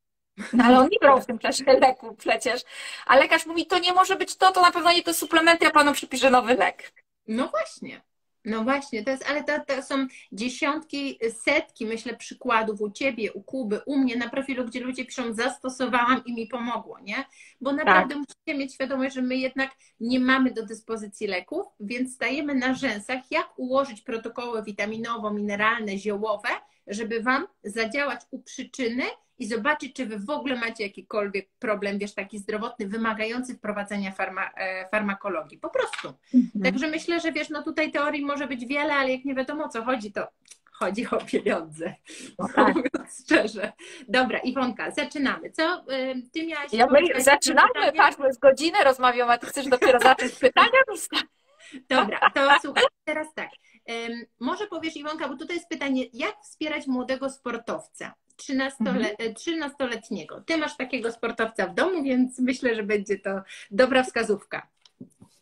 No ale on nie brał w tym czasie leku przecież. A lekarz mówi, to nie może być to, to na pewno nie to suplementy, ja panu przypiszę nowy lek. No właśnie. No właśnie, to jest, ale to, to, są dziesiątki, setki, myślę, przykładów u Ciebie, u Kuby, u mnie na profilu, gdzie ludzie piszą, zastosowałam i mi pomogło, nie? Bo naprawdę tak. musicie mieć świadomość, że my jednak nie mamy do dyspozycji leków, więc stajemy na rzęsach, jak ułożyć protokoły witaminowo-mineralne, ziołowe, żeby Wam zadziałać u przyczyny i zobaczyć, czy wy w ogóle macie jakikolwiek problem, wiesz, taki zdrowotny, wymagający wprowadzenia farma, e, farmakologii. Po prostu. Mhm. Także myślę, że wiesz, no tutaj teorii może być wiele, ale jak nie wiadomo o co chodzi, to chodzi o pieniądze. No tak. Mówiąc szczerze. Dobra, Iwonka, zaczynamy. Co ty miałaś? Ja my zaczynamy, patrz, z godzinę rozmawiamy, a ty chcesz dopiero zacząć pytania? Dobra, to słuchaj, teraz tak. Może powiesz Iwonka, bo tutaj jest pytanie, jak wspierać młodego sportowca? 13-letniego. Ty masz takiego sportowca w domu, więc myślę, że będzie to dobra wskazówka.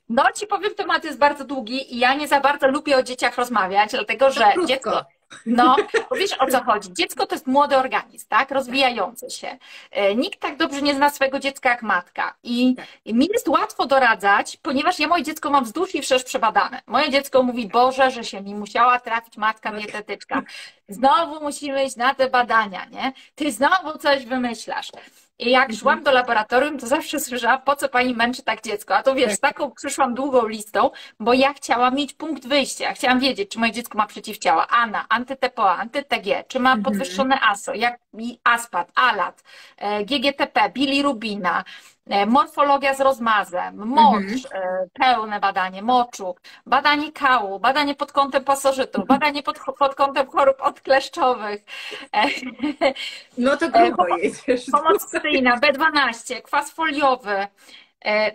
No ci powiem, temat jest bardzo długi i ja nie za bardzo lubię o dzieciach rozmawiać, dlatego że dziecko, no, wiesz o co chodzi. Dziecko to jest młody organizm, tak? Rozwijający się. E, nikt tak dobrze nie zna swojego dziecka jak matka. I tak. mi jest łatwo doradzać, ponieważ ja moje dziecko mam wzdłuż i wszerz przebadane. Moje dziecko mówi, Boże, że się mi musiała trafić matka dietetyczka. Znowu musimy iść na te badania, nie? Ty znowu coś wymyślasz. I jak mhm. szłam do laboratorium, to zawsze słyszałam, po co pani męczy tak dziecko? A to wiesz, tak. taką przyszłam długą listą, bo ja chciałam mieć punkt wyjścia. Chciałam wiedzieć, czy moje dziecko ma przeciwciała ANA, antyTPO, antyTG, czy ma mhm. podwyższone ASO, jak ASPAT, ALAT, e, GGTP, bilirubina, morfologia z rozmazem, mocz, mhm. E, pełne badanie moczu, badanie kału, badanie pod kątem pasożytu, mhm. badanie pod, pod kątem chorób odkleszczowych. E, no to grubo jedziesz. Pomoc cystyjna, B12, kwas foliowy.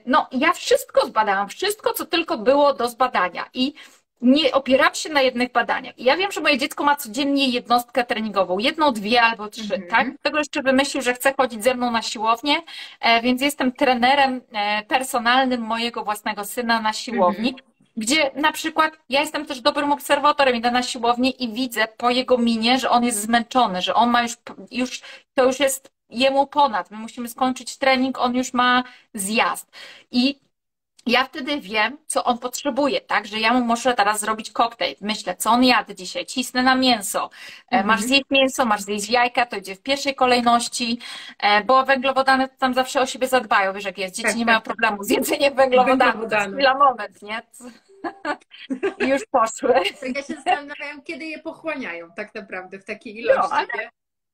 No, ja wszystko zbadałam, wszystko, co tylko było do zbadania. I nie opieram się na jednych badaniach. I ja wiem, że moje dziecko ma codziennie jednostkę treningową, jedną, dwie albo trzy, mhm. tak? Tego jeszcze wymyślił, że chce chodzić ze mną na siłownię, e, więc jestem trenerem e, personalnym mojego własnego syna na siłowni. Mhm. Gdzie na przykład ja jestem też dobrym obserwatorem, idę na siłownię i widzę po jego minie, że on jest zmęczony, że on ma już, już to już jest jemu ponad. My musimy skończyć trening, on już ma zjazd. I ja wtedy wiem, co on potrzebuje, tak? Że ja mu muszę teraz zrobić koktajl. Myślę, co on jadł dzisiaj, cisnę na mięso. Mhm. Masz zjeść mięso, masz zjeść jajka, to idzie w pierwszej kolejności, e, bo węglowodany tam zawsze o siebie zadbają, wiesz jak jest. Dzieci tak, nie tak. mają problemu z jedzeniem węglowodanów. To chwila moment, nie? I już poszły. Ja się zastanawiam, kiedy je pochłaniają tak naprawdę w takiej no, ilości. No, ale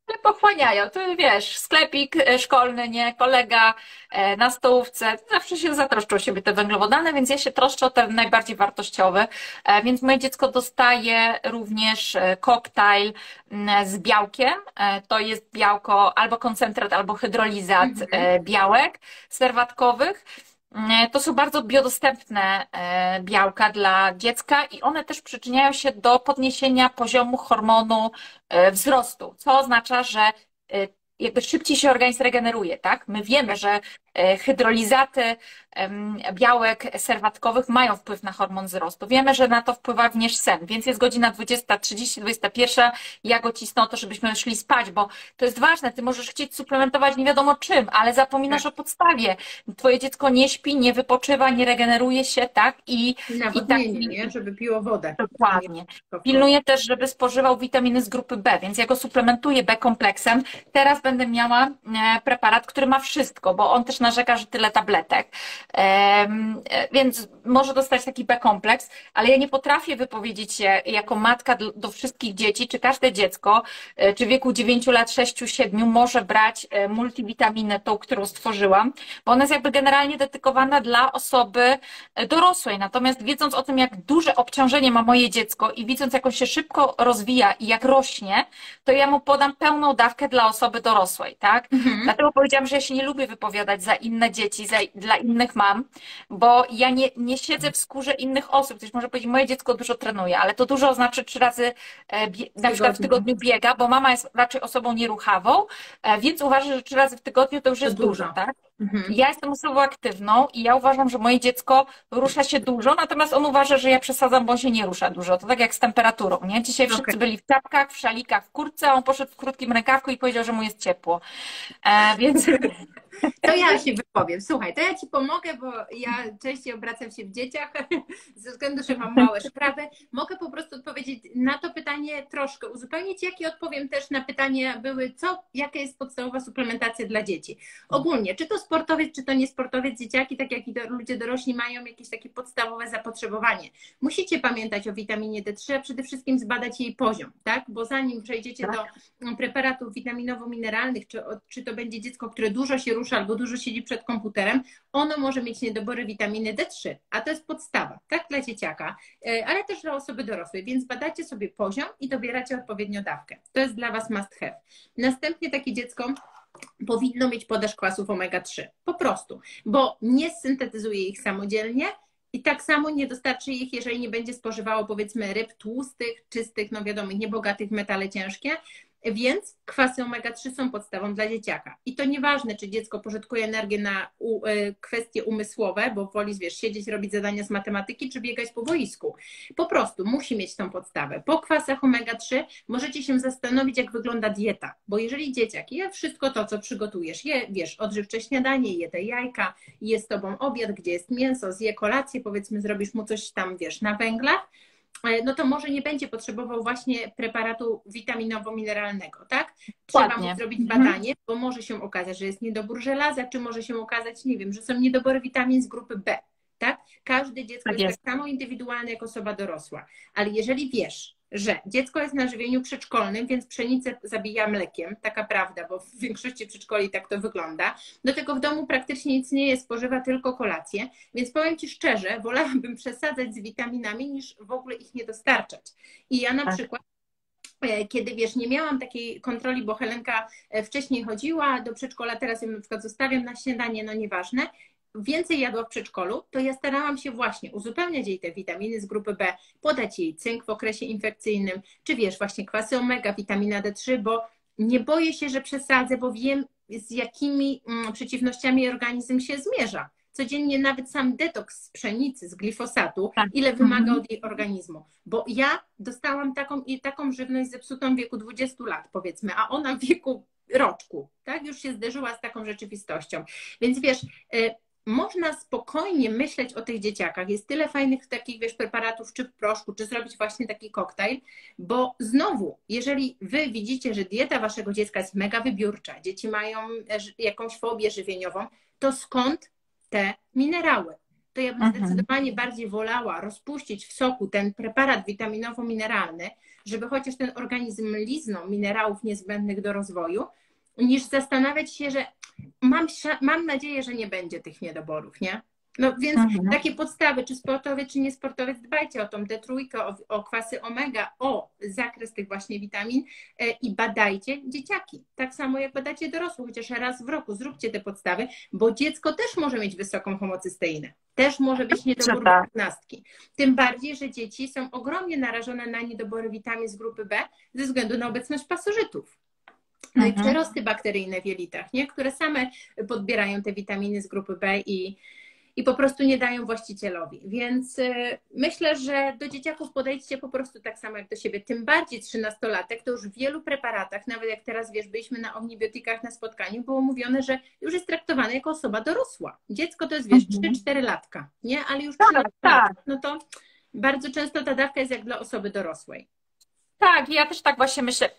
ale pochłaniają. To wiesz, sklepik e, szkolny, nie, kolega e, na stołówce, zawsze się zatroszczą o siebie te węglowodany, więc ja się troszczę o te najbardziej wartościowe. E, więc moje dziecko dostaje również koktajl z białkiem. To jest białko albo koncentrat, albo hydrolizat mhm. białek serwatkowych. E, to są bardzo biodostępne e, białka dla dziecka i one też przyczyniają się do podniesienia poziomu hormonu e, wzrostu, co oznacza, że jakby szybciej się organizm regeneruje, tak? My wiemy, że hydrolizaty białek serwatkowych mają wpływ na hormon wzrostu. Wiemy, że na to wpływa również sen, więc jest godzina 20.30, 21. Ja go cisnę o to, żebyśmy szli spać, bo to jest ważne. Ty możesz chcieć suplementować nie wiadomo czym, ale zapominasz tak. o podstawie. Twoje dziecko nie śpi, nie wypoczywa, nie regeneruje się, tak? I, i tak, nie? Żeby piło wodę. Dokładnie. Pilnuję też, żeby spożywał witaminy z grupy B, więc ja go suplementuję B kompleksem. Teraz będę miała e, preparat, który ma wszystko, bo on też narzeka, że tyle tabletek. Więc może dostać taki B-kompleks, ale ja nie potrafię wypowiedzieć się jako matka do wszystkich dzieci, czy każde dziecko, e, czy w wieku 9 lat, 6, 7 może brać e, multivitaminę, tą, którą stworzyłam, bo ona jest jakby generalnie dedykowana dla osoby e, dorosłej. Natomiast wiedząc o tym, jak duże obciążenie ma moje dziecko i widząc, jak on się szybko rozwija i jak rośnie, to ja mu podam pełną dawkę dla osoby dorosłej, tak? Mhm. Dlatego powiedziałam, że ja się nie lubię wypowiadać za inne dzieci, za, dla innych mam, bo ja nie, nie siedzę w skórze innych osób. Ktoś może powiedzieć, moje dziecko dużo trenuje, ale to dużo znaczy trzy razy e, na przykład w tygodniu biega, bo mama jest raczej osobą nieruchawą, e, więc uważa, że trzy razy w tygodniu to już jest to dużo. dużo, tak? Mhm. Ja jestem osobą aktywną i ja uważam, że moje dziecko rusza się dużo, natomiast on uważa, że ja przesadzam, bo on się nie rusza dużo. To tak jak z temperaturą, nie? Dzisiaj wszyscy okay. byli w czapkach, w szalikach, w kurtce, a on poszedł w krótkim rękawku i powiedział, że mu jest ciepło. E, więc... To ja się wypowiem. Słuchaj, to ja Ci pomogę, bo ja częściej obracam się w dzieciach ze względu, że mam małe sprawy. Mogę po prostu odpowiedzieć na to pytanie troszkę, uzupełnić, jak i odpowiem też na pytanie były, co, jaka jest podstawowa suplementacja dla dzieci. Ogólnie, czy to sportowiec, czy to nie sportowiec, dzieciaki, tak jak i do, ludzie dorośli mają jakieś takie podstawowe zapotrzebowanie. Musicie pamiętać o witaminie D3, a przede wszystkim zbadać jej poziom, tak? Bo zanim przejdziecie tak. do preparatów witaminowo-mineralnych, czy, czy to będzie dziecko, które dużo się rusza albo dużo siedzi przed komputerem, ono może mieć niedobory witaminy D3, a to jest podstawa, tak, dla dzieciaka, e, ale też dla osoby dorosłej, więc badacie sobie poziom i dobieracie odpowiednio dawkę. To jest dla Was must have. Następnie takie dziecko powinno mieć podaż kwasów omega-3. Po prostu, bo nie syntetyzuje ich samodzielnie i tak samo nie dostarczy ich, jeżeli nie będzie spożywało powiedzmy ryb tłustych, czystych, no wiadomo, niebogatych w metale ciężkie, Więc kwasy omega-3 są podstawą dla dzieciaka. I to nieważne, czy dziecko pożytkuje energię na u, y, kwestie umysłowe, bo woli, wiesz, siedzieć, robić zadania z matematyki, czy biegać po boisku. Po prostu musi mieć tą podstawę. Po kwasach omega-3 możecie się zastanowić, jak wygląda dieta, bo jeżeli dzieciak je wszystko to, co przygotujesz, je, wiesz, odżywcze śniadanie, je te jajka, je z tobą obiad, gdzie jest mięso, zje kolację, powiedzmy, zrobisz mu coś tam, wiesz, na węglach, no to może nie będzie potrzebował właśnie preparatu witaminowo-mineralnego, tak? Trzeba Ładnie. mu zrobić Mhm. badanie, bo może się okazać, że jest niedobór żelaza, czy może się okazać, nie wiem, że są niedobory witamin z grupy B, tak? Każde dziecko Tak jest, jest. tak samo indywidualne jak osoba dorosła, ale jeżeli wiesz, że dziecko jest na żywieniu przedszkolnym, więc pszenicę zabija mlekiem, taka prawda, bo w większości przedszkoli tak to wygląda. Do tego w domu praktycznie nic nie jest, spożywa tylko kolację, więc powiem Ci szczerze, wolałabym przesadzać z witaminami niż w ogóle ich nie dostarczać. I ja na Tak. przykład e, kiedy wiesz, nie miałam takiej kontroli, bo Helenka e, wcześniej chodziła do przedszkola, teraz ją na przykład zostawiam na śniadanie, no nieważne, więcej jadła w przedszkolu, to ja starałam się właśnie uzupełniać jej te witaminy z grupy B, podać jej cynk w okresie infekcyjnym, czy wiesz, właśnie kwasy omega, witamina D3, bo nie boję się, że przesadzę, bo wiem z jakimi mm, przeciwnościami organizm się zmierza. Codziennie nawet sam detoks z pszenicy, z glifosatu, Tak. ile wymaga Mhm. od jej organizmu. Bo ja dostałam taką i taką żywność zepsutą w wieku 20 lat, powiedzmy, a ona w wieku roczku, tak? Już się zderzyła z taką rzeczywistością. Więc wiesz, y, można spokojnie myśleć o tych dzieciakach. Jest tyle fajnych takich, wiesz, preparatów, czy w proszku, czy zrobić właśnie taki koktajl, bo znowu, jeżeli wy widzicie, że dieta waszego dziecka jest mega wybiórcza, dzieci mają e, jakąś fobię żywieniową, to skąd te minerały? To ja bym Mhm. zdecydowanie bardziej wolała rozpuścić w soku ten preparat witaminowo-mineralny, żeby chociaż ten organizm liznął minerałów niezbędnych do rozwoju, niż zastanawiać się, że mam, mam nadzieję, że nie będzie tych niedoborów, nie? No więc Mhm. takie podstawy, czy sportowiec, czy niesportowiec, dbajcie o tą D3, o, o kwasy omega, o zakres tych właśnie witamin e, i badajcie dzieciaki. Tak samo jak badacie dorosłych, chociaż raz w roku zróbcie te podstawy, bo dziecko też może mieć wysoką homocysteinę. Też może być niedobór tak. piętnastki. Tym bardziej, że dzieci są ogromnie narażone na niedobory witamin z grupy B ze względu na obecność pasożytów. No i Mhm. przerosty bakteryjne w jelitach, nie? które same podbierają te witaminy z grupy B i, i po prostu nie dają właścicielowi. Więc y, myślę, że do dzieciaków podejdźcie po prostu tak samo jak do siebie. Tym bardziej 13-latek, to już w wielu preparatach, nawet jak teraz wiesz, byliśmy na omnibiotykach na spotkaniu, było mówione, że już jest traktowany jako osoba dorosła. Dziecko to jest, wiesz, Mhm. 3-4 latka, nie? Ale już Tak, 13 tak. No to bardzo często ta dawka jest jak dla osoby dorosłej. Tak, ja też tak właśnie myślę.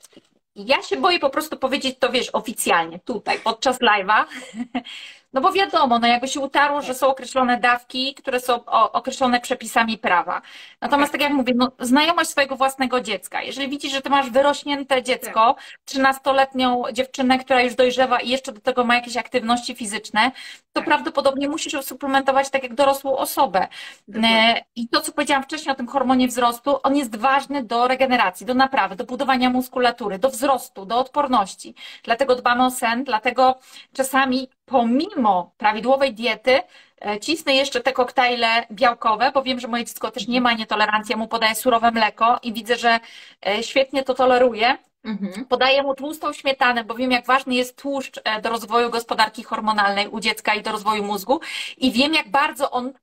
Ja się boję po prostu powiedzieć to, wiesz, oficjalnie tutaj, podczas live'a. No bo wiadomo, no jakby się utarło, że są określone dawki, które są określone przepisami prawa. Natomiast tak jak mówię, no, znajomość swojego własnego dziecka. Jeżeli widzisz, że ty masz wyrośnięte dziecko, 13-letnią dziewczynę, która już dojrzewa i jeszcze do tego ma jakieś aktywności fizyczne, to Tak. prawdopodobnie musisz ją suplementować tak jak dorosłą osobę. E, I to, co powiedziałam wcześniej o tym hormonie wzrostu, on jest ważny do regeneracji, do naprawy, do budowania muskulatury, do wzrostu, do odporności. Dlatego dbamy o sen, dlatego czasami pomimo prawidłowej diety e, cisnę jeszcze te koktajle białkowe, bo wiem, że moje dziecko też nie ma nietolerancji, ja mu podaję surowe mleko i widzę, że e, świetnie to toleruje. Mhm. Podaję mu tłustą śmietanę, bo wiem, jak ważny jest tłuszcz e, do rozwoju gospodarki hormonalnej u dziecka i do rozwoju mózgu. I wiem, jak bardzo on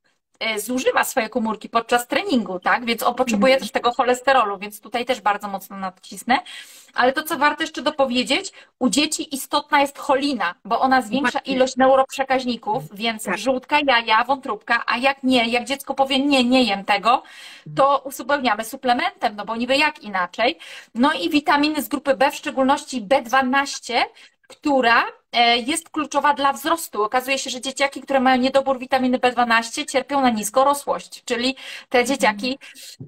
zużywa swoje komórki podczas treningu, tak? Więc on potrzebuje Mhm. też tego cholesterolu, więc tutaj też bardzo mocno nadcisnę. Ale to, co warto jeszcze dopowiedzieć, u dzieci istotna jest cholina, bo ona zwiększa ilość neuroprzekaźników, więc Tak. żółtka, jaja, wątróbka, a jak nie, jak dziecko powie nie, nie jem tego, to uzupełniamy suplementem, no bo niby jak inaczej. No i witaminy z grupy B, w szczególności B12, która e, jest kluczowa dla wzrostu. Okazuje się, że dzieciaki, które mają niedobór witaminy B12, cierpią na niskorosłość, czyli te dzieciaki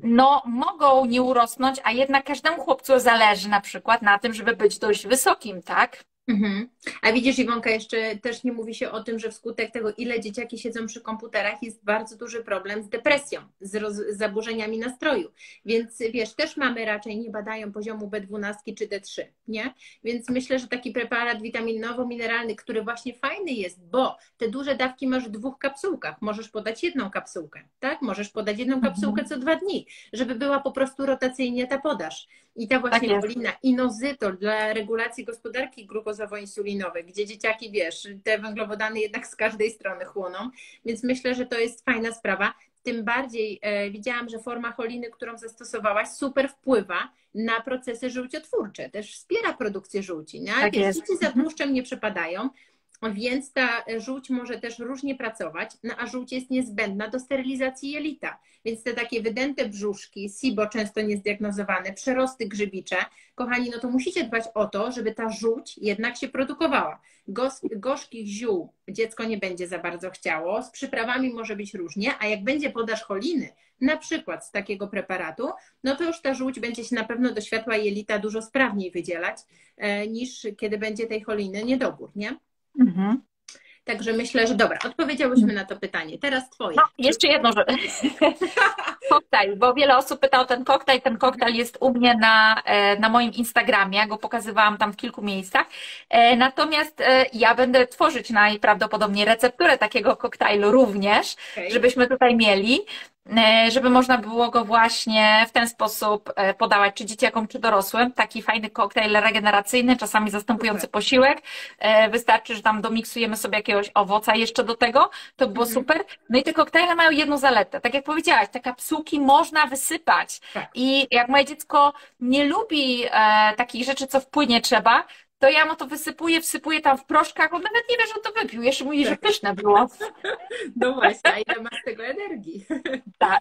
no, mogą nie urosnąć, a jednak każdemu chłopcu zależy na przykład na tym, żeby być dość wysokim, tak? Mhm. A widzisz, Iwonka, jeszcze też nie mówi się o tym, że wskutek tego, ile dzieciaki siedzą przy komputerach, jest bardzo duży problem z depresją, z, roz, z zaburzeniami nastroju. Więc wiesz, też mamy raczej nie badają poziomu B12 czy D3, nie? Więc myślę, że taki preparat witaminowo-mineralny, który właśnie fajny jest, bo te duże dawki masz w dwóch kapsułkach. Możesz podać jedną kapsułkę, tak? Możesz podać jedną mhm. kapsułkę co dwa dni, żeby była po prostu rotacyjnie ta podaż. I ta właśnie tak polina inozytol dla regulacji gospodarki glukozowo-insulinowej, gdzie dzieciaki, wiesz, te węglowodany jednak z każdej strony chłoną, więc myślę, że to jest fajna sprawa. Tym bardziej e, widziałam, że forma choliny, którą zastosowałaś, super wpływa na procesy żółciotwórcze, też wspiera produkcję żółci. Nie? Tak Dzieci za tłuszczem nie przepadają, więc ta żółć może też różnie pracować, no a żółć jest niezbędna do sterylizacji jelita. Więc te takie wydęte brzuszki, SIBO często niezdiagnozowane, przerosty grzybicze, kochani, no to musicie dbać o to, żeby ta żółć jednak się produkowała. Gos, gorzkich ziół dziecko nie będzie za bardzo chciało, z przyprawami może być różnie, a jak będzie podaż choliny, na przykład z takiego preparatu, no to już ta żółć będzie się na pewno do światła jelita dużo sprawniej wydzielać, e, niż kiedy będzie tej choliny niedobór, nie? Mhm. Także myślę, że dobra, odpowiedziałyśmy na to pytanie. Teraz Twoje. No, jeszcze jedno, że koktajl, bo wiele osób pyta o ten koktajl. Ten koktajl jest u mnie na, e, na moim Instagramie, ja go pokazywałam tam w kilku miejscach. E, natomiast e, ja będę tworzyć najprawdopodobniej recepturę takiego koktajlu również, okay. żebyśmy tutaj mieli. E, żeby można było go właśnie w ten sposób e, podawać, czy dzieciakom, czy dorosłym. Taki fajny koktajl regeneracyjny, czasami zastępujący posiłek. E, wystarczy, że tam domiksujemy sobie jakiegoś owoca jeszcze do tego, to było mhm. super. No i te koktajle mają jedną zaletę. Tak jak powiedziałaś, te kapsułki można wysypać. Tak. I jak moje dziecko nie lubi takich rzeczy, co wpłynie trzeba, to ja mu to wysypuję, wsypuję tam w proszkach, on nawet nie wie, że on to wypił. Jeszcze mówi, że pyszne było. No właśnie, a ile masz tego energii? Tak.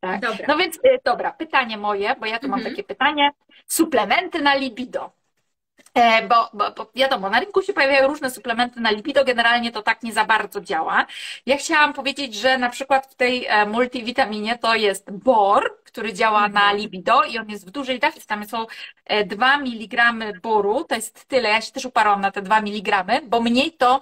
Tak. Dobra. No więc y, dobra, pytanie moje, bo ja tu mam mhm. takie pytanie. Suplementy na libido. E, bo, bo, bo, wiadomo, na rynku się pojawiają różne suplementy na lipido, generalnie to tak nie za bardzo działa. Ja chciałam powiedzieć, że na przykład w tej e, multivitaminie to jest bor, który działa na mhm. libido i on jest w dużej dawce, tam są 2 e, mg boru, to jest tyle, ja się też uparłam na te 2 mg, bo mniej to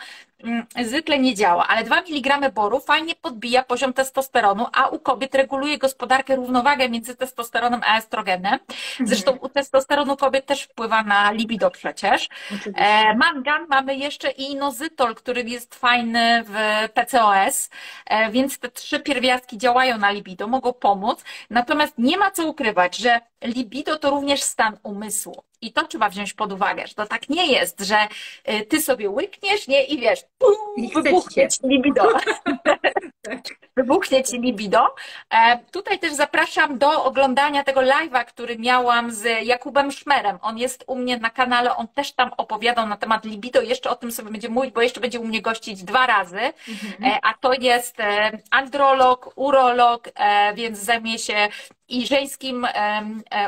zwykle nie działa, ale 2 mg boru fajnie podbija poziom testosteronu, a u kobiet reguluje gospodarkę, równowagę między testosteronem a estrogenem. Mhm. Zresztą u testosteronu kobiet też wpływa na libido przecież. E, mangan mamy jeszcze i inozytol, który jest fajny w PCOS, e, więc te trzy pierwiastki działają na libido, mogą pomóc. Natomiast nie ma co ukrywać, że libido to również stan umysłu. I to trzeba wziąć pod uwagę, że to tak nie jest, że y, ty sobie łykniesz, nie, i wiesz, pum, wybuchnie ci libido. wybuchnie ci libido. E, tutaj też zapraszam do oglądania tego live'a, który miałam z Jakubem Szmerem. On jest u mnie na kanale, on też tam opowiadał na temat libido. Jeszcze o tym sobie będzie mówić, bo jeszcze będzie u mnie gościć dwa razy. Mhm. E, a to jest e, androlog, urolog, więc zajmie się i żeńskim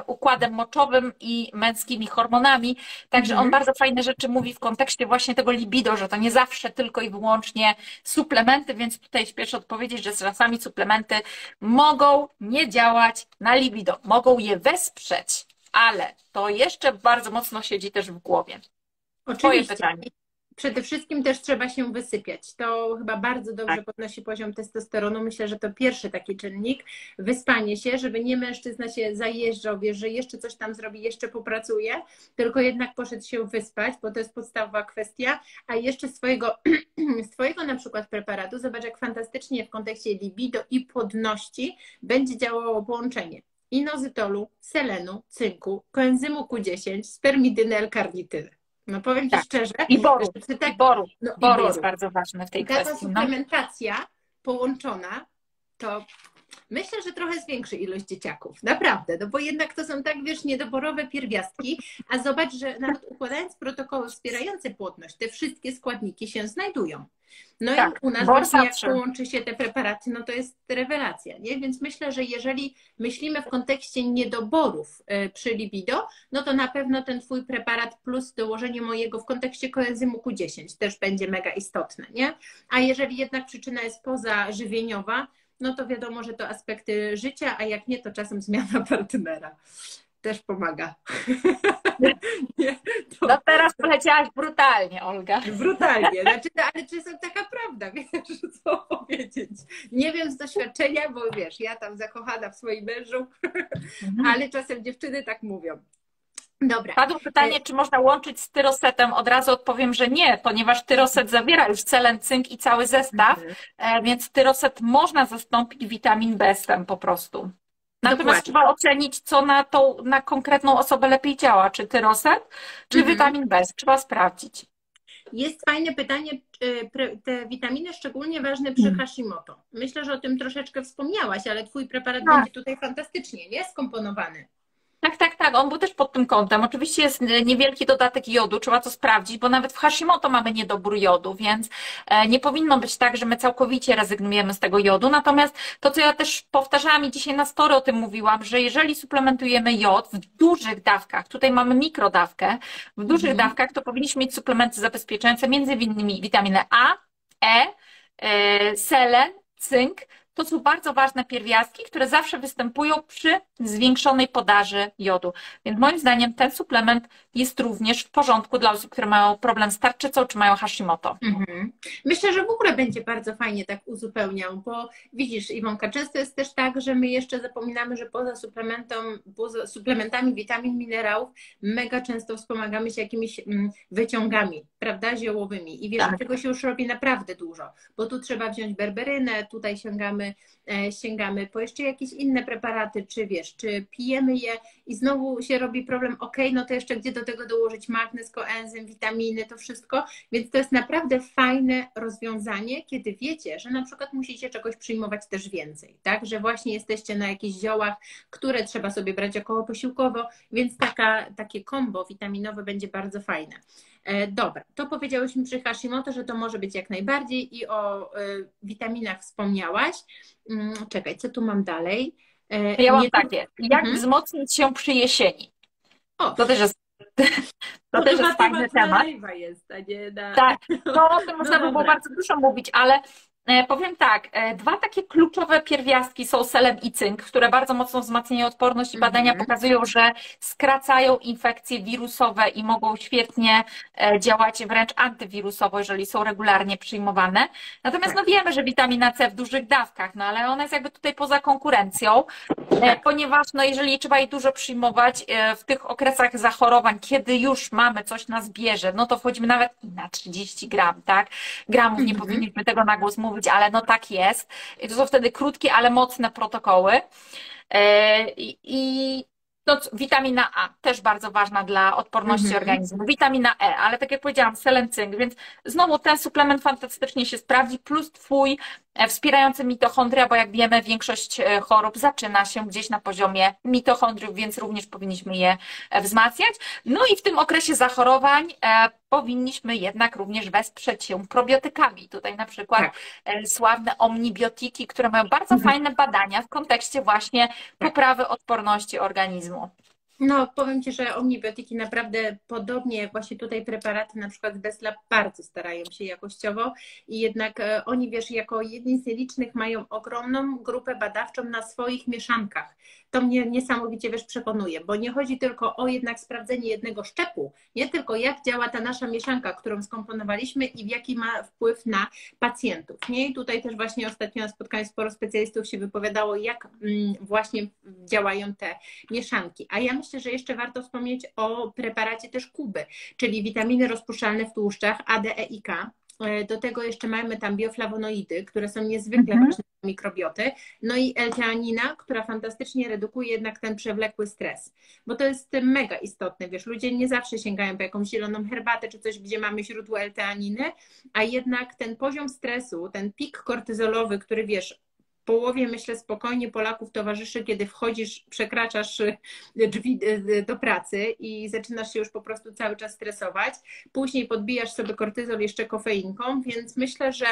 układem moczowym i męskimi hormonami. Także on mhm. bardzo fajne rzeczy mówi w kontekście właśnie tego libido, że to nie zawsze tylko i wyłącznie suplementy, więc tutaj śpieszę odpowiedzieć, że czasami suplementy mogą nie działać na libido, mogą je wesprzeć, ale to jeszcze bardzo mocno siedzi też w głowie. Oczywiście. Twoje pytanie. Przede wszystkim też trzeba się wysypiać. To chyba bardzo dobrze tak. podnosi poziom testosteronu. Myślę, że to pierwszy taki czynnik. Wyspanie się, żeby nie mężczyzna się zajeżdżał, wiesz, że jeszcze coś tam zrobi, jeszcze popracuje, tylko jednak poszedł się wyspać, bo to jest podstawowa kwestia. A jeszcze swojego, swojego na przykład preparatu, zobacz jak fantastycznie w kontekście libido i płodności będzie działało połączenie inozytolu, selenu, cynku, koenzymu Q10, spermidyny, L-karnityny. No powiem tak. Ci szczerze. I boru. Tak, I boru. No, boru, i boru jest bardzo ważny w tej Taka kwestii. Taka suplementacja no. połączona to myślę, że trochę zwiększy ilość dzieciaków. Naprawdę, no bo jednak to są tak, wiesz, niedoborowe pierwiastki, a zobacz, że nawet układając protokoły wspierające płodność, te wszystkie składniki się znajdują. No tak, i u nas właśnie jak połączy się te preparaty, no to jest rewelacja, nie? Więc myślę, że jeżeli myślimy w kontekście niedoborów y, przy libido, no to na pewno ten Twój preparat plus dołożenie mojego w kontekście koenzymu Q10 też będzie mega istotne, nie? A jeżeli jednak przyczyna jest pozażywieniowa, no to wiadomo, że to aspekty życia, a jak nie, to czasem zmiana partnera. też pomaga. nie, to... No teraz poleciałaś brutalnie, Olga. Brutalnie, znaczy, no, ale czasem taka prawda, wiesz, co powiedzieć. Nie wiem z doświadczenia, bo wiesz, ja tam zakochana w swoim mężu, mhm. ale czasem dziewczyny tak mówią. Dobra. Padło pytanie, czy można łączyć z tyrosetem. Od razu odpowiem, że nie, ponieważ tyroset zawiera już selen, cynk i cały zestaw, mhm. E, więc tyroset można zastąpić witamin B po prostu. Natomiast Dokładnie. trzeba ocenić, co na tą, na konkretną osobę lepiej działa, czy tyroset, czy mhm. witamin B. Trzeba sprawdzić. Jest fajne pytanie, te witaminy szczególnie ważne przy mhm. Hashimoto. Myślę, że o tym troszeczkę wspomniałaś, ale Twój preparat tak. będzie tutaj fantastycznie, nie? Skomponowany. Tak, tak, tak. On był też pod tym kątem. Oczywiście jest niewielki dodatek jodu, trzeba to sprawdzić, bo nawet w Hashimoto mamy niedobór jodu, więc e, nie powinno być tak, że my całkowicie rezygnujemy z tego jodu. Natomiast to, co ja też powtarzałam i dzisiaj na story o tym mówiłam, że jeżeli suplementujemy jod w dużych dawkach, tutaj mamy mikrodawkę, w dużych mhm. dawkach, to powinniśmy mieć suplementy zabezpieczające między innymi witaminę A, E, e selen, cynk, to są bardzo ważne pierwiastki, które zawsze występują przy zwiększonej podaży jodu. Więc moim zdaniem ten suplement jest również w porządku dla osób, które mają problem z tarczycą czy mają Hashimoto. Mhm. Myślę, że w ogóle będzie bardzo fajnie tak uzupełniał, bo widzisz Iwonka, często jest też tak, że my jeszcze zapominamy, że poza, poza suplementami witamin, minerałów, mega często wspomagamy się jakimiś mm, wyciągami, prawda, ziołowymi i wiesz, tak. tego się już robi naprawdę dużo, bo tu trzeba wziąć berberynę, tutaj sięgamy E, sięgamy po jeszcze jakieś inne preparaty, czy wiesz, czy pijemy je i znowu się robi problem, ok, no to jeszcze gdzie do tego dołożyć magnez, koenzym, witaminy, to wszystko, więc to jest naprawdę fajne rozwiązanie, kiedy wiecie, że na przykład musicie czegoś przyjmować też więcej, tak, że właśnie jesteście na jakichś ziołach, które trzeba sobie brać około posiłkowo, więc taka, takie kombo witaminowe będzie bardzo fajne. E, dobra, to powiedziałyśmy przy Hashimoto, że to może być jak najbardziej i o e, witaminach wspomniałaś. Mm, czekaj, co tu mam dalej? E, ja mam Nie takie. Jak mhm. wzmocnić się przy jesieni? O. To też jest to, to też jest fajny temat. Jest, na... Tak, no o tym można by było bardzo dużo mówić, ale powiem tak, e, dwa takie kluczowe pierwiastki są selen i cynk, które bardzo mocno wzmacniają odporność i badania -hmm. pokazują, że skracają infekcje wirusowe i mogą świetnie e, działać wręcz antywirusowo, jeżeli są regularnie przyjmowane. Natomiast no wiemy, że witamina C w dużych dawkach, no ale ona jest jakby tutaj poza konkurencją, ponieważ no jeżeli trzeba jej dużo przyjmować w tych okresach zachorowań, kiedy już mamy coś na zbierze, no to wchodzimy nawet na 30 gram, tak? Gramów, nie -hmm. powinniśmy tego na głos mówić, mówić, ale no tak jest. I to są wtedy krótkie, ale mocne protokoły. E, I to witamina A, też bardzo ważna dla odporności mhm. organizmu. Witamina E, ale tak jak powiedziałam, selen, cynk, więc znowu ten suplement fantastycznie się sprawdzi, plus Twój E, wspierające mitochondria, bo jak wiemy, większość e, chorób zaczyna się gdzieś na poziomie mitochondriów, więc również powinniśmy je wzmacniać. No i w tym okresie zachorowań powinniśmy jednak również wesprzeć się probiotykami. Tutaj na przykład tak. sławne omnibiotiki, które mają bardzo mhm. fajne badania w kontekście właśnie tak. poprawy odporności organizmu. No, powiem Ci, że omnibiotyki naprawdę podobnie jak właśnie tutaj preparaty, na przykład Desla, bardzo starają się jakościowo i jednak e, oni, wiesz, jako jedni z nielicznych mają ogromną grupę badawczą na swoich mieszankach to mnie niesamowicie wiesz, przekonuje, bo nie chodzi tylko o jednak sprawdzenie jednego szczepu, nie tylko jak działa ta nasza mieszanka, którą skomponowaliśmy i w jaki ma wpływ na pacjentów. Nie? I tutaj też właśnie ostatnio na spotkaniu sporo specjalistów się wypowiadało, jak mm, właśnie działają te mieszanki. A ja myślę, że jeszcze warto wspomnieć o preparacie też Kuby, czyli witaminy rozpuszczalne w tłuszczach A, D, i K E, do tego jeszcze mamy tam bioflawonoidy, które są niezwykle mhm. ważne dla mikrobioty. No i L-teanina, która fantastycznie redukuje jednak ten przewlekły stres. Bo to jest mega istotne, wiesz, ludzie nie zawsze sięgają po jakąś zieloną herbatę czy coś, gdzie mamy źródło L-teaniny, a jednak ten poziom stresu, ten pik kortyzolowy, który wiesz, połowie, myślę, spokojnie Polaków towarzyszy, kiedy wchodzisz, przekraczasz y, drzwi y, y, do pracy i zaczynasz się już po prostu cały czas stresować. Później podbijasz sobie kortyzol jeszcze kofeinką, więc myślę, że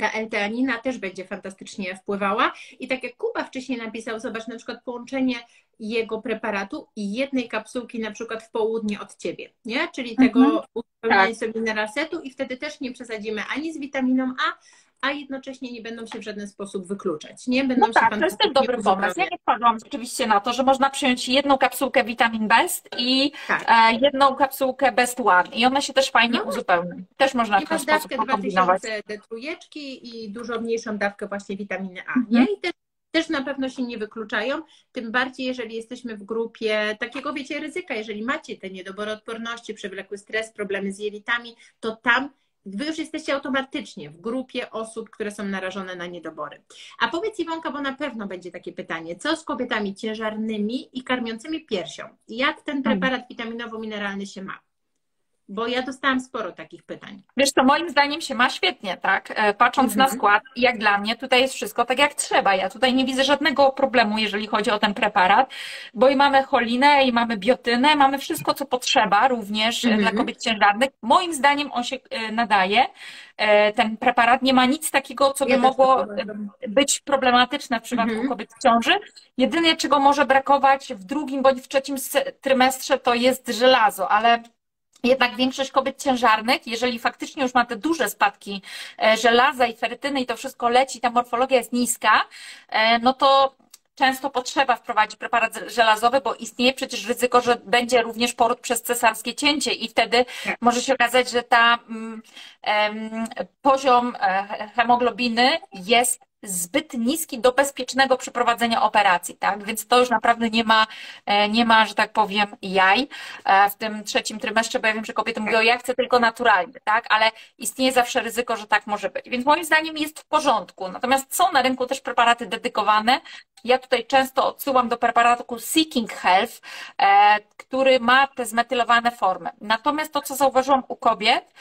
ta L-teanina też będzie fantastycznie wpływała. I tak jak Kuba wcześniej napisał, zobacz na przykład połączenie jego preparatu i jednej kapsułki na przykład w południe od ciebie, nie? Czyli tego mhm. uzupełnienia tak. sobie i wtedy też nie przesadzimy ani z witaminą A, a jednocześnie nie będą się w żaden sposób wykluczać. Nie będą No tak, to jest też dobry pomysł. Ja nie wpadłam rzeczywiście na to, że można przyjąć jedną kapsułkę Vitamin Best i Tak. e, jedną kapsułkę Best One i one się też fajnie No. uzupełnią. Też można I w ten sposób dawkę pokombinować. 2000 D3 i dużo mniejszą dawkę właśnie witaminy A. Mhm. Nie? I też, też na pewno się nie wykluczają, tym bardziej jeżeli jesteśmy w grupie takiego, wiecie, ryzyka, jeżeli macie te niedobory odporności, przewlekły stres, problemy z jelitami, to tam Wy już jesteście automatycznie w grupie osób, które są narażone na niedobory. A powiedz Iwonka, bo na pewno będzie takie pytanie, co z kobietami ciężarnymi i karmiącymi piersią? Jak ten preparat witaminowo-mineralny się ma? Bo ja dostałam sporo takich pytań. Wiesz to moim zdaniem się ma świetnie, tak? E, Patrząc na Mhm. skład, jak dla mnie, tutaj jest wszystko tak jak trzeba. Ja tutaj nie widzę żadnego problemu, jeżeli chodzi o ten preparat, bo i mamy cholinę, i mamy biotynę, mamy wszystko, co potrzeba również e, Mhm. dla kobiet ciężarnych. Moim zdaniem on się e, nadaje. Ten preparat nie ma nic takiego, co by Ja mogło tak uważam. być problematyczne w przypadku Mhm. kobiet w ciąży. Jedynie, czego może brakować w drugim bądź w trzecim trymestrze, to jest żelazo, ale jednak większość kobiet ciężarnych, jeżeli faktycznie już ma te duże spadki e, żelaza i ferytyny i to wszystko leci, ta morfologia jest niska, e, no to często potrzeba wprowadzić preparat żelazowy, bo istnieje przecież ryzyko, że będzie również poród przez cesarskie cięcie i wtedy Tak. może się okazać, że ta em, poziom e, hemoglobiny jest zbyt niski do bezpiecznego przeprowadzenia operacji, tak? Więc to już naprawdę nie ma, e, nie ma, że tak powiem, jaj e, w tym trzecim trymestrze, bo ja wiem, że kobiety mówią, ja chcę tylko naturalnie, tak? Ale istnieje zawsze ryzyko, że tak może być. Więc moim zdaniem jest w porządku. Natomiast są na rynku też preparaty dedykowane. Ja tutaj często odsyłam do preparatu Seeking Health, e, który ma te zmetylowane formy. Natomiast to, co zauważyłam u kobiet,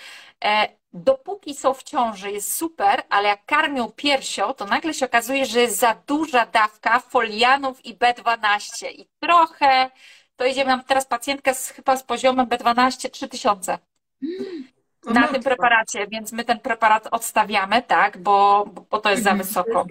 e, dopóki są w ciąży jest super, ale jak karmią piersią, to nagle się okazuje, że jest za duża dawka folianów i B12 i trochę to idzie, mam teraz pacjentkę z, chyba z poziomem B12 3000 O na tym preparacie, więc my ten preparat odstawiamy, tak, bo, bo to jest za Mhm, wysoko.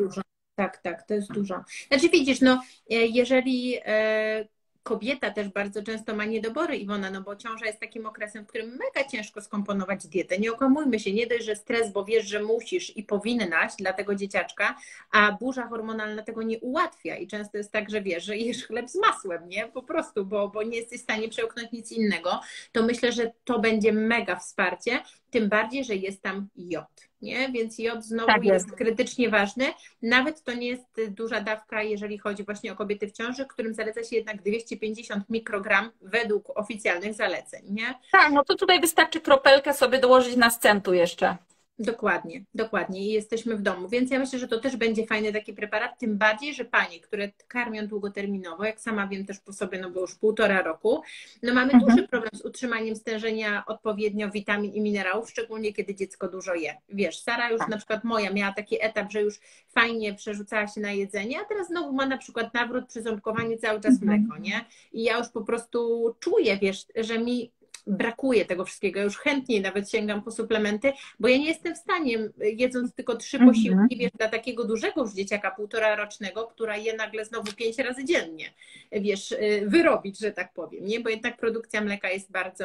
Tak, tak, to jest dużo. Znaczy widzisz, no e, jeżeli e, kobieta też bardzo często ma niedobory Iwona, no bo ciąża jest takim okresem, w którym mega ciężko skomponować dietę. Nie okłamujmy się, nie dość, że stres, bo wiesz, że musisz i powinnaś dla tego dzieciaczka, a burza hormonalna tego nie ułatwia i często jest tak, że wiesz, że jesz chleb z masłem, nie? Po prostu, bo, bo nie jesteś w stanie przełknąć nic innego, to myślę, że to będzie mega wsparcie, tym bardziej, że jest tam jod, nie? Więc jod znowu Tak jest. jest. krytycznie ważny. Nawet to nie jest duża dawka, jeżeli chodzi właśnie o kobiety w ciąży, którym zaleca się jednak 250 mikrogram według oficjalnych zaleceń, nie? Tak, no to tutaj wystarczy kropelkę sobie dołożyć na scentu jeszcze. Dokładnie, dokładnie i jesteśmy w domu, więc ja myślę, że to też będzie fajny taki preparat, tym bardziej, że panie, które karmią długoterminowo, jak sama wiem też po sobie, no bo już półtora roku, no mamy Mhm. duży problem z utrzymaniem stężenia odpowiednio witamin i minerałów, szczególnie kiedy dziecko dużo je. Wiesz, Sara już Tak. na przykład moja miała taki etap, że już fajnie przerzucała się na jedzenie, a teraz znowu ma na przykład nawrót przy ząbkowaniu cały czas Mhm. mleko, nie? I ja już po prostu czuję, wiesz, że mi brakuje tego wszystkiego. Ja już chętniej nawet sięgam po suplementy, bo ja nie jestem w stanie, jedząc tylko trzy Mhm. posiłki, wiesz, dla takiego dużego już dzieciaka, półtora rocznego, która je nagle znowu pięć razy dziennie, wiesz, y, wyrobić, że tak powiem, nie? Bo jednak produkcja mleka jest bardzo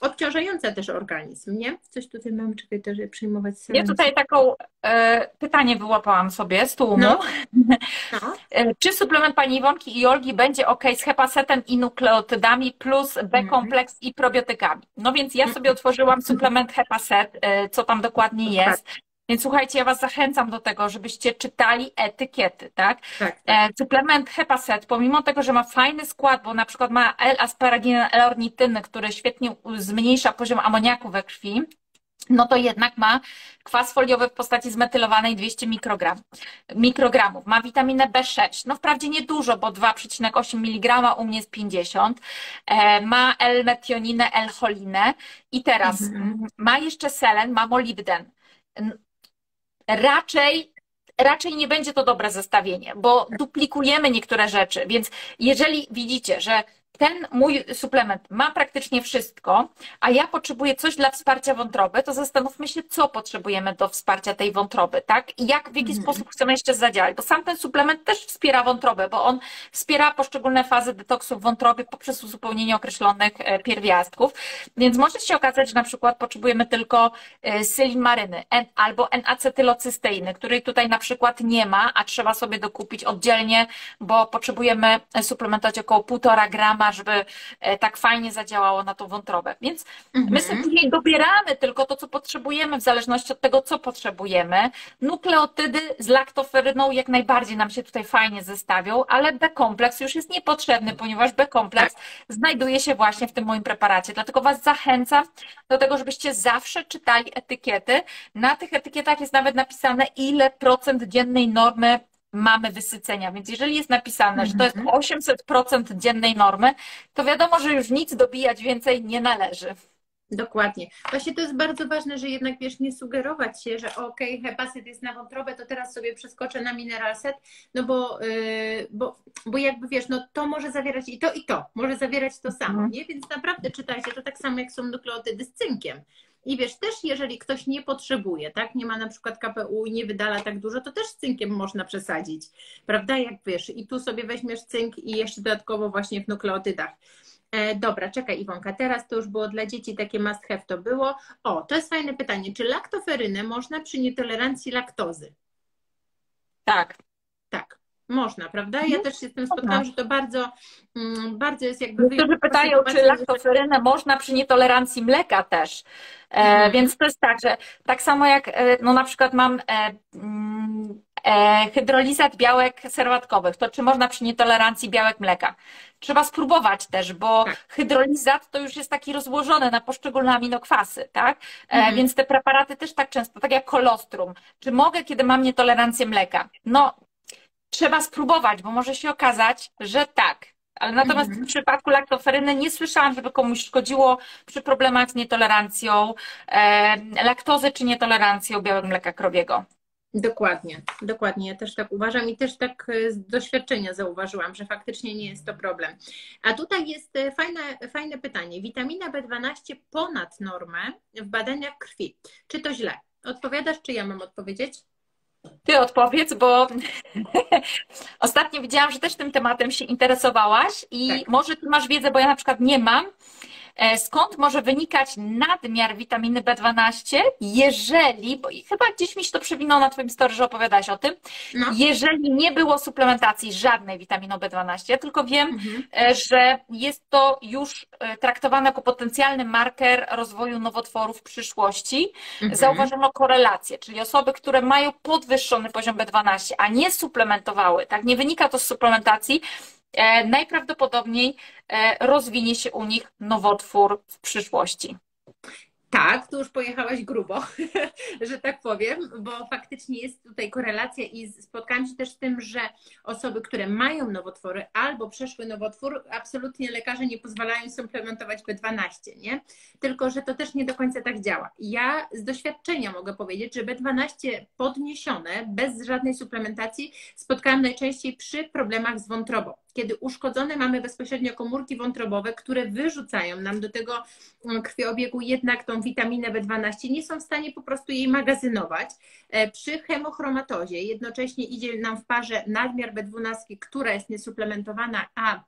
obciążająca też organizm, nie? Coś tutaj mam, czekaj, też przyjmować Ja tutaj taką e, pytanie wyłapałam sobie z tłumu. No. No. E, Czy suplement pani Iwonki i Olgi będzie ok z hepasetem i nukleotydami plus B-kompleks i probiotykami? No więc ja sobie otworzyłam suplement hepaset, e, co tam dokładnie jest. Więc słuchajcie, ja Was zachęcam do tego, żebyście czytali etykiety, tak? Tak, tak. E, Suplement Hepaset, pomimo tego, że ma fajny skład, bo na przykład ma L-asparaginę, L-ornityny, który świetnie zmniejsza poziom amoniaku we krwi, no to jednak ma kwas foliowy w postaci zmetylowanej 200 mikrogram, mikrogramów. Ma witaminę B6, no wprawdzie niedużo, bo 2,8 mg, u mnie jest 50. E, Ma L-metioninę, L-cholinę i teraz Mhm. ma jeszcze selen, ma molibden. Raczej raczej nie będzie to dobre zestawienie, bo duplikujemy niektóre rzeczy. Więc jeżeli widzicie, że ten mój suplement ma praktycznie wszystko, a ja potrzebuję coś dla wsparcia wątroby, to zastanówmy się, co potrzebujemy do wsparcia tej wątroby, tak? I jak, w jaki mhm. sposób chcemy jeszcze zadziałać, bo sam ten suplement też wspiera wątrobę, bo on wspiera poszczególne fazy detoksu w wątrobie poprzez uzupełnienie określonych e, pierwiastków, więc może się okazać, że na przykład potrzebujemy tylko e, sylimaryny albo N-acetylocysteiny, której tutaj na przykład nie ma, a trzeba sobie dokupić oddzielnie, bo potrzebujemy suplementować około 1,5 grama żeby e, tak fajnie zadziałało na tą wątrobę. Więc mhm. my sobie później dobieramy tylko to, co potrzebujemy, w zależności od tego, co potrzebujemy. Nukleotydy z laktoferyną jak najbardziej nam się tutaj fajnie zestawią, ale B-kompleks już jest niepotrzebny, ponieważ B-kompleks znajduje się właśnie w tym moim preparacie. Dlatego Was zachęcam do tego, żebyście zawsze czytali etykiety. Na tych etykietach jest nawet napisane, ile procent dziennej normy mamy wysycenia. Więc jeżeli jest napisane, że to jest 800% mhm. dziennej normy, to wiadomo, że już nic dobijać więcej nie należy. Dokładnie. Właśnie to jest bardzo ważne, że jednak wiesz, nie sugerować się, że ok, hepasyt jest na wątrobę, to teraz sobie przeskoczę na mineral set, no bo, yy, bo, bo jakby wiesz, no to może zawierać i to, i to, może zawierać to samo, mhm. nie? Więc naprawdę czytajcie, to tak samo jak są nukleotydy z cynkiem. I wiesz, też jeżeli ktoś nie potrzebuje, tak, nie ma na przykład KPU i nie wydala tak dużo, to też z cynkiem można przesadzić, prawda? Jak wiesz, i tu sobie weźmiesz cynk i jeszcze dodatkowo właśnie w nukleotydach. E, dobra, czekaj Iwonka, teraz to już było dla dzieci takie must have to było. O, to jest fajne pytanie. Czy laktoferynę można przy nietolerancji laktozy? Tak. Można, prawda? Ja mhm. też się z tym spotkałam, że to bardzo, mm, bardzo jest jakby... Niektórzy pytają, czy laktoferynę można przy nietolerancji mleka też. E, mhm. Więc to jest tak, że tak samo jak e, no na przykład mam e, mm, hydrolizat białek serwatkowych, to czy można przy nietolerancji białek mleka? Trzeba spróbować też, bo tak. hydrolizat to już jest taki rozłożony na poszczególne aminokwasy, tak? Mhm. Więc te preparaty też tak często, tak jak kolostrum. Czy mogę, kiedy mam nietolerancję mleka? No, trzeba spróbować, bo może się okazać, że tak. Ale natomiast mhm. w przypadku laktoferyny nie słyszałam, żeby komuś szkodziło przy problemach z nietolerancją e, laktozy czy nietolerancją białego mleka krowiego. Dokładnie, dokładnie. Ja też tak uważam i też tak e, z doświadczenia zauważyłam, że faktycznie nie jest to problem. A tutaj jest e, fajne, fajne pytanie. Witamina B12 ponad normę w badaniach krwi. Czy to źle? Odpowiadasz, czy ja mam odpowiedzieć? Ty odpowiedz, bo ostatnio widziałam, że też tym tematem się interesowałaś i tak. może ty masz wiedzę, bo ja na przykład nie mam. E, skąd może wynikać nadmiar witaminy B12, jeżeli, bo chyba gdzieś mi się to przewinęło na Twoim story, że opowiadałaś o tym, no. jeżeli nie było suplementacji żadnej witaminą B12, ja tylko wiem, mhm. E, że jest to już e, traktowane jako potencjalny marker rozwoju nowotworów w przyszłości. Mhm. Zauważono korelację, czyli osoby, które mają podwyższony poziom B12, a nie suplementowały, tak, nie wynika to z suplementacji, najprawdopodobniej e, rozwinie się u nich nowotwór w przyszłości. Tak, tu już pojechałaś grubo, że tak powiem, bo faktycznie jest tutaj korelacja i spotkałam się też z tym, że osoby, które mają nowotwory albo przeszły nowotwór, absolutnie lekarze nie pozwalają suplementować B12, nie? Tylko, że to też nie do końca tak działa. Ja z doświadczenia mogę powiedzieć, że B12 podniesione bez żadnej suplementacji spotkałam najczęściej przy problemach z wątrobą kiedy uszkodzone mamy bezpośrednio komórki wątrobowe, które wyrzucają nam do tego mm, krwiobiegu jednak tą witaminę B12, nie są w stanie po prostu jej magazynować. E, przy hemochromatozie jednocześnie idzie nam w parze nadmiar B12, która jest niesuplementowana, a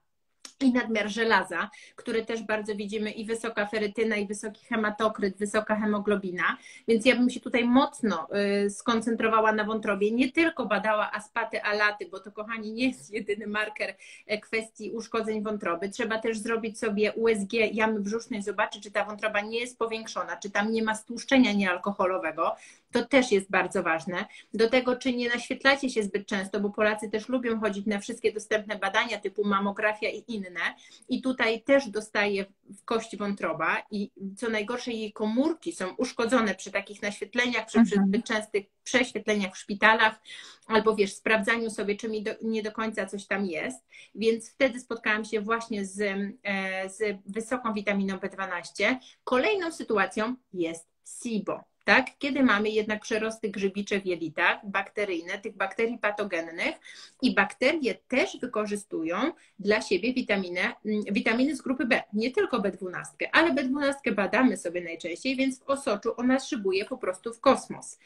i nadmiar żelaza, który też bardzo widzimy i wysoka ferytyna, i wysoki hematokryt, wysoka hemoglobina. Więc ja bym się tutaj mocno y, skoncentrowała na wątrobie, nie tylko badała aspaty, alaty, bo to kochani nie jest jedyny marker e, kwestii uszkodzeń wątroby. Trzeba też zrobić sobie USG jamy brzusznej, zobaczyć, czy ta wątroba nie jest powiększona, czy tam nie ma stłuszczenia niealkoholowego. To też jest bardzo ważne. Do tego, czy nie naświetlacie się zbyt często, bo Polacy też lubią chodzić na wszystkie dostępne badania typu mamografia i inne i tutaj też dostaje w kość wątroba i co najgorsze jej komórki są uszkodzone przy takich naświetleniach, przy, przy mhm. zbyt częstych prześwietleniach w szpitalach albo wiesz, sprawdzaniu sobie, czy mi do, nie do końca coś tam jest, więc wtedy spotkałam się właśnie z, e, z wysoką witaminą B12. Kolejną sytuacją jest SIBO tak? Kiedy mamy jednak przerosty grzybicze w jelitach, bakteryjne, tych bakterii patogennych i bakterie też wykorzystują dla siebie witaminy, mm, witaminy z grupy B, nie tylko B12, ale B12 badamy sobie najczęściej, więc w osoczu ona szybuje po prostu w kosmos.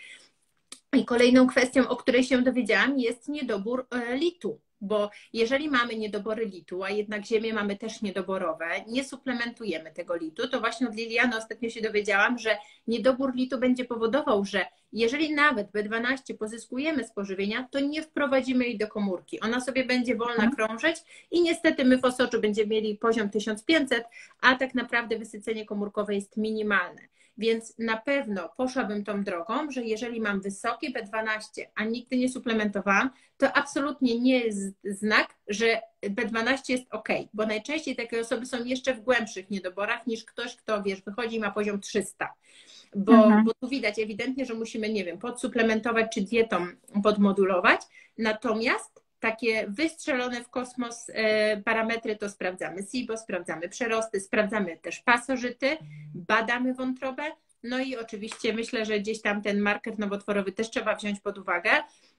I kolejną kwestią, o której się dowiedziałam, jest niedobór e, litu bo jeżeli mamy niedobory litu, a jednak ziemię mamy też niedoborowe, nie suplementujemy tego litu, to właśnie od Liliany ostatnio się dowiedziałam, że niedobór litu będzie powodował, że jeżeli nawet B12 pozyskujemy z pożywienia, to nie wprowadzimy jej do komórki. Ona sobie będzie wolna mhm. krążyć i niestety my w osoczu będziemy mieli poziom 1500, a tak naprawdę wysycenie komórkowe jest minimalne. Więc na pewno poszłabym tą drogą, że jeżeli mam wysokie B12, a nigdy nie suplementowałam, to absolutnie nie jest znak, że B12 jest ok, bo najczęściej takie osoby są jeszcze w głębszych niedoborach niż ktoś, kto wiesz, wychodzi i ma poziom 300. Bo, mhm. bo tu widać ewidentnie, że musimy, nie wiem, podsuplementować czy dietą podmodulować. Natomiast takie wystrzelone w kosmos e, parametry to sprawdzamy SIBO, sprawdzamy przerosty, sprawdzamy też pasożyty, badamy wątrobę, no i oczywiście myślę, że gdzieś tam ten marker nowotworowy też trzeba wziąć pod uwagę,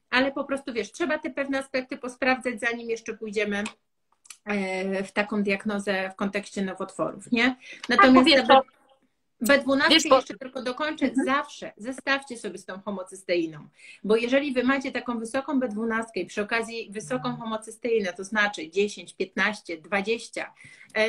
ale po prostu wiesz, trzeba te pewne aspekty posprawdzać, zanim jeszcze pójdziemy e, w taką diagnozę w kontekście nowotworów, nie? Natomiast tak, B12 Wiesz, jeszcze tylko dokończę, mhm. zawsze zestawcie sobie z tą homocysteiną, bo jeżeli wy macie taką wysoką B12 i przy okazji wysoką homocysteinę, to znaczy 10, 15, 20,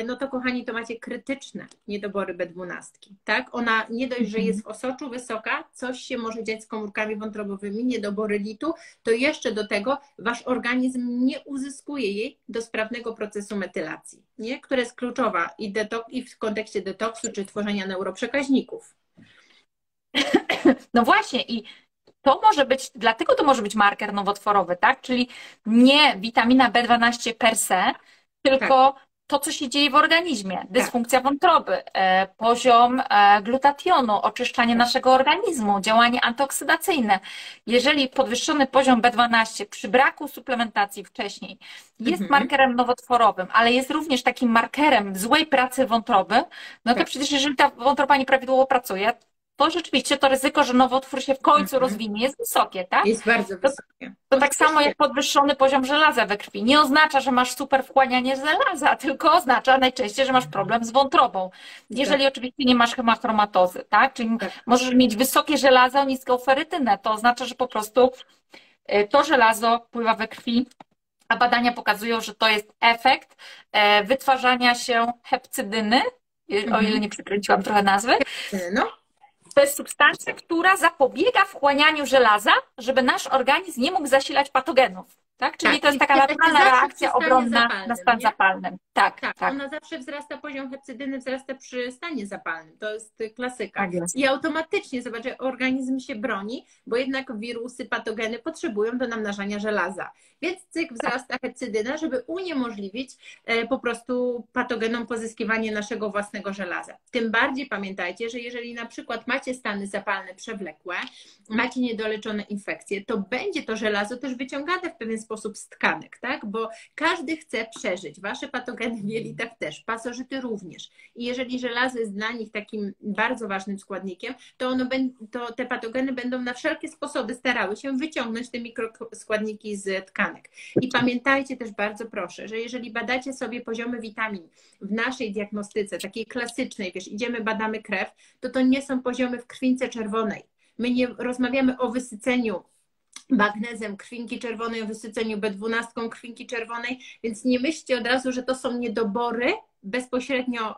no to kochani, to macie krytyczne niedobory B12, tak? Ona nie dość, że jest w osoczu wysoka, coś się może dziać z komórkami wątrobowymi, niedobory litu, to jeszcze do tego wasz organizm nie uzyskuje jej do sprawnego procesu metylacji, nie? która jest kluczowa i, i w kontekście detoksu czy tworzenia neuroprzekaźników przekaźników. No właśnie i to może być, dlatego to może być marker nowotworowy, tak? Czyli nie witamina B12 per se, tylko tak to, co się dzieje w organizmie, tak. dysfunkcja wątroby, e, poziom e, glutationu, oczyszczanie naszego organizmu, działanie antyoksydacyjne. Jeżeli podwyższony poziom B12 przy braku suplementacji wcześniej jest mhm. markerem nowotworowym, ale jest również takim markerem złej pracy wątroby, no to tak. przecież jeżeli ta wątroba nieprawidłowo pracuje, to rzeczywiście to ryzyko, że nowotwór się w końcu mhm. rozwinie, jest wysokie, tak? Jest bardzo wysokie. To, to tak samo jak podwyższony poziom żelaza we krwi. Nie oznacza, że masz super wchłanianie żelaza, tylko oznacza najczęściej, że masz problem z wątrobą. Jeżeli tak. oczywiście nie masz hemachromatozy, tak? Czyli tak. możesz mieć wysokie żelazo, niską ferytynę. To oznacza, że po prostu y, to żelazo pływa we krwi, a badania pokazują, że to jest efekt e, wytwarzania się hepcydyny, o ile mhm. nie przykręciłam trochę nazwy. No to jest substancja, która zapobiega wchłanianiu żelaza, żeby nasz organizm nie mógł zasilać patogenów. Tak? Czyli tak, to jest taka naturalna reakcja obronna zapalnym, na stan nie? zapalny. Tak, tak, tak. Ona zawsze wzrasta, poziom hepcydyny wzrasta przy stanie zapalnym. To jest klasyka. Tak jest. I automatycznie, zobacz, organizm się broni, bo jednak wirusy, patogeny potrzebują do namnażania żelaza. Więc cyk wzrasta hepcydyna, żeby uniemożliwić e, po prostu patogenom pozyskiwanie naszego własnego żelaza. Tym bardziej pamiętajcie, że jeżeli na przykład macie stany zapalne przewlekłe, macie niedoleczone infekcje, to będzie to żelazo też wyciągane w pewien sposób z tkanek, tak? Bo każdy chce przeżyć. Wasze patogeny w jelitach też, pasożyty również. I jeżeli żelazo jest dla nich takim bardzo ważnym składnikiem, to, ono, to te patogeny będą na wszelkie sposoby starały się wyciągnąć te mikroskładniki z tkanek. I pamiętajcie też bardzo proszę, że jeżeli badacie sobie poziomy witamin w naszej diagnostyce, takiej klasycznej, wiesz, idziemy, badamy krew, to to nie są poziomy w krwince czerwonej. My nie rozmawiamy o wysyceniu magnezem krwinki czerwonej, o wysyceniu B12 krwinki czerwonej, więc nie myślcie od razu, że to są niedobory bezpośrednio,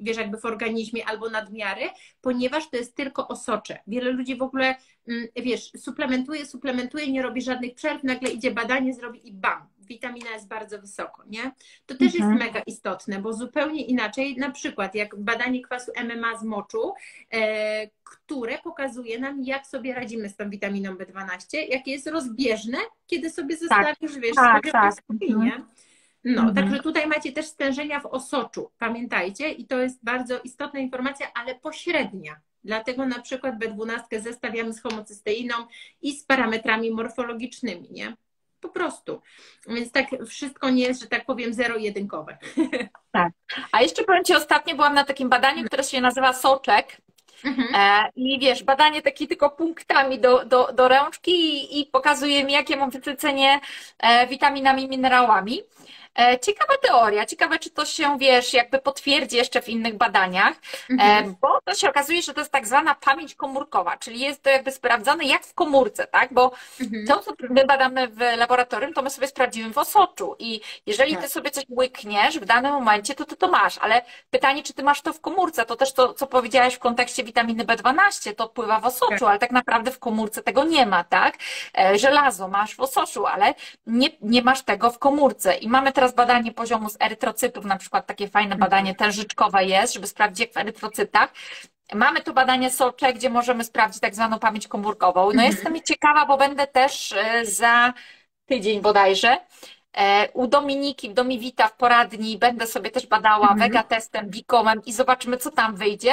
wiesz, jakby w organizmie albo nadmiary, ponieważ to jest tylko osocze. Wiele ludzi w ogóle, wiesz, suplementuje, suplementuje, nie robi żadnych przerw, nagle idzie badanie, zrobi i bam, witamina jest bardzo wysoko, nie? To też mhm. jest mega istotne, bo zupełnie inaczej, na przykład jak badanie kwasu MMA z moczu, e, które pokazuje nam, jak sobie radzimy z tą witaminą B12, jakie jest rozbieżne, kiedy sobie zostawisz, tak. wiesz, tak, tak. nie? No, mhm. także tutaj macie też stężenia w osoczu, pamiętajcie, i to jest bardzo istotna informacja, ale pośrednia. Dlatego na przykład B12 zestawiamy z homocysteiną i z parametrami morfologicznymi, nie? Po prostu. Więc tak wszystko nie jest, że tak powiem, zero-jedynkowe. Tak. A jeszcze powiem Ci, ostatnio byłam na takim badaniu, które się nazywa Soczek Mhm. E, I wiesz, badanie takie tylko punktami do, do, do rączki i, i pokazuje mi, jakie mam wysycenie e, witaminami, minerałami. E, ciekawa teoria, ciekawe, czy to się, wiesz, jakby potwierdzi jeszcze w innych badaniach, e, mhm. bo to się okazuje, że to jest tak zwana pamięć komórkowa, czyli jest to jakby sprawdzane jak w komórce, tak? Bo mhm. to, co my badamy w laboratorium, to my sobie sprawdzimy w osoczu i jeżeli tak. ty sobie coś łykniesz w danym momencie, to ty to masz, ale pytanie, czy ty masz to w komórce, to też to, co powiedziałaś w kontekście witaminy B12, to pływa w osoczu, tak. ale tak naprawdę w komórce tego nie ma, tak? E, żelazo masz w osoczu, ale nie, nie masz tego w komórce i mamy teraz teraz badanie poziomu z erytrocytów, na przykład takie fajne mhm. badanie tężyczkowe jest, żeby sprawdzić jak w erytrocytach. Mamy tu badanie SOCZE, gdzie możemy sprawdzić tak zwaną pamięć komórkową. No mhm. jestem ciekawa, bo będę też e, za tydzień bodajże e, u Dominiki, w Domiwita w poradni będę sobie też badała mhm. vega testem, bikomem i zobaczymy, co tam wyjdzie.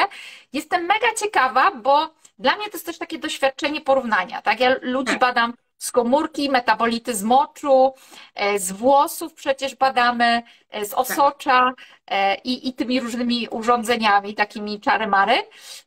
Jestem mega ciekawa, bo dla mnie to jest też takie doświadczenie porównania, tak? Ja ludzi tak. badam z komórki, metabolity z moczu, e, z włosów przecież badamy, e, z osocza e, i, i tymi różnymi urządzeniami, takimi czary-mary.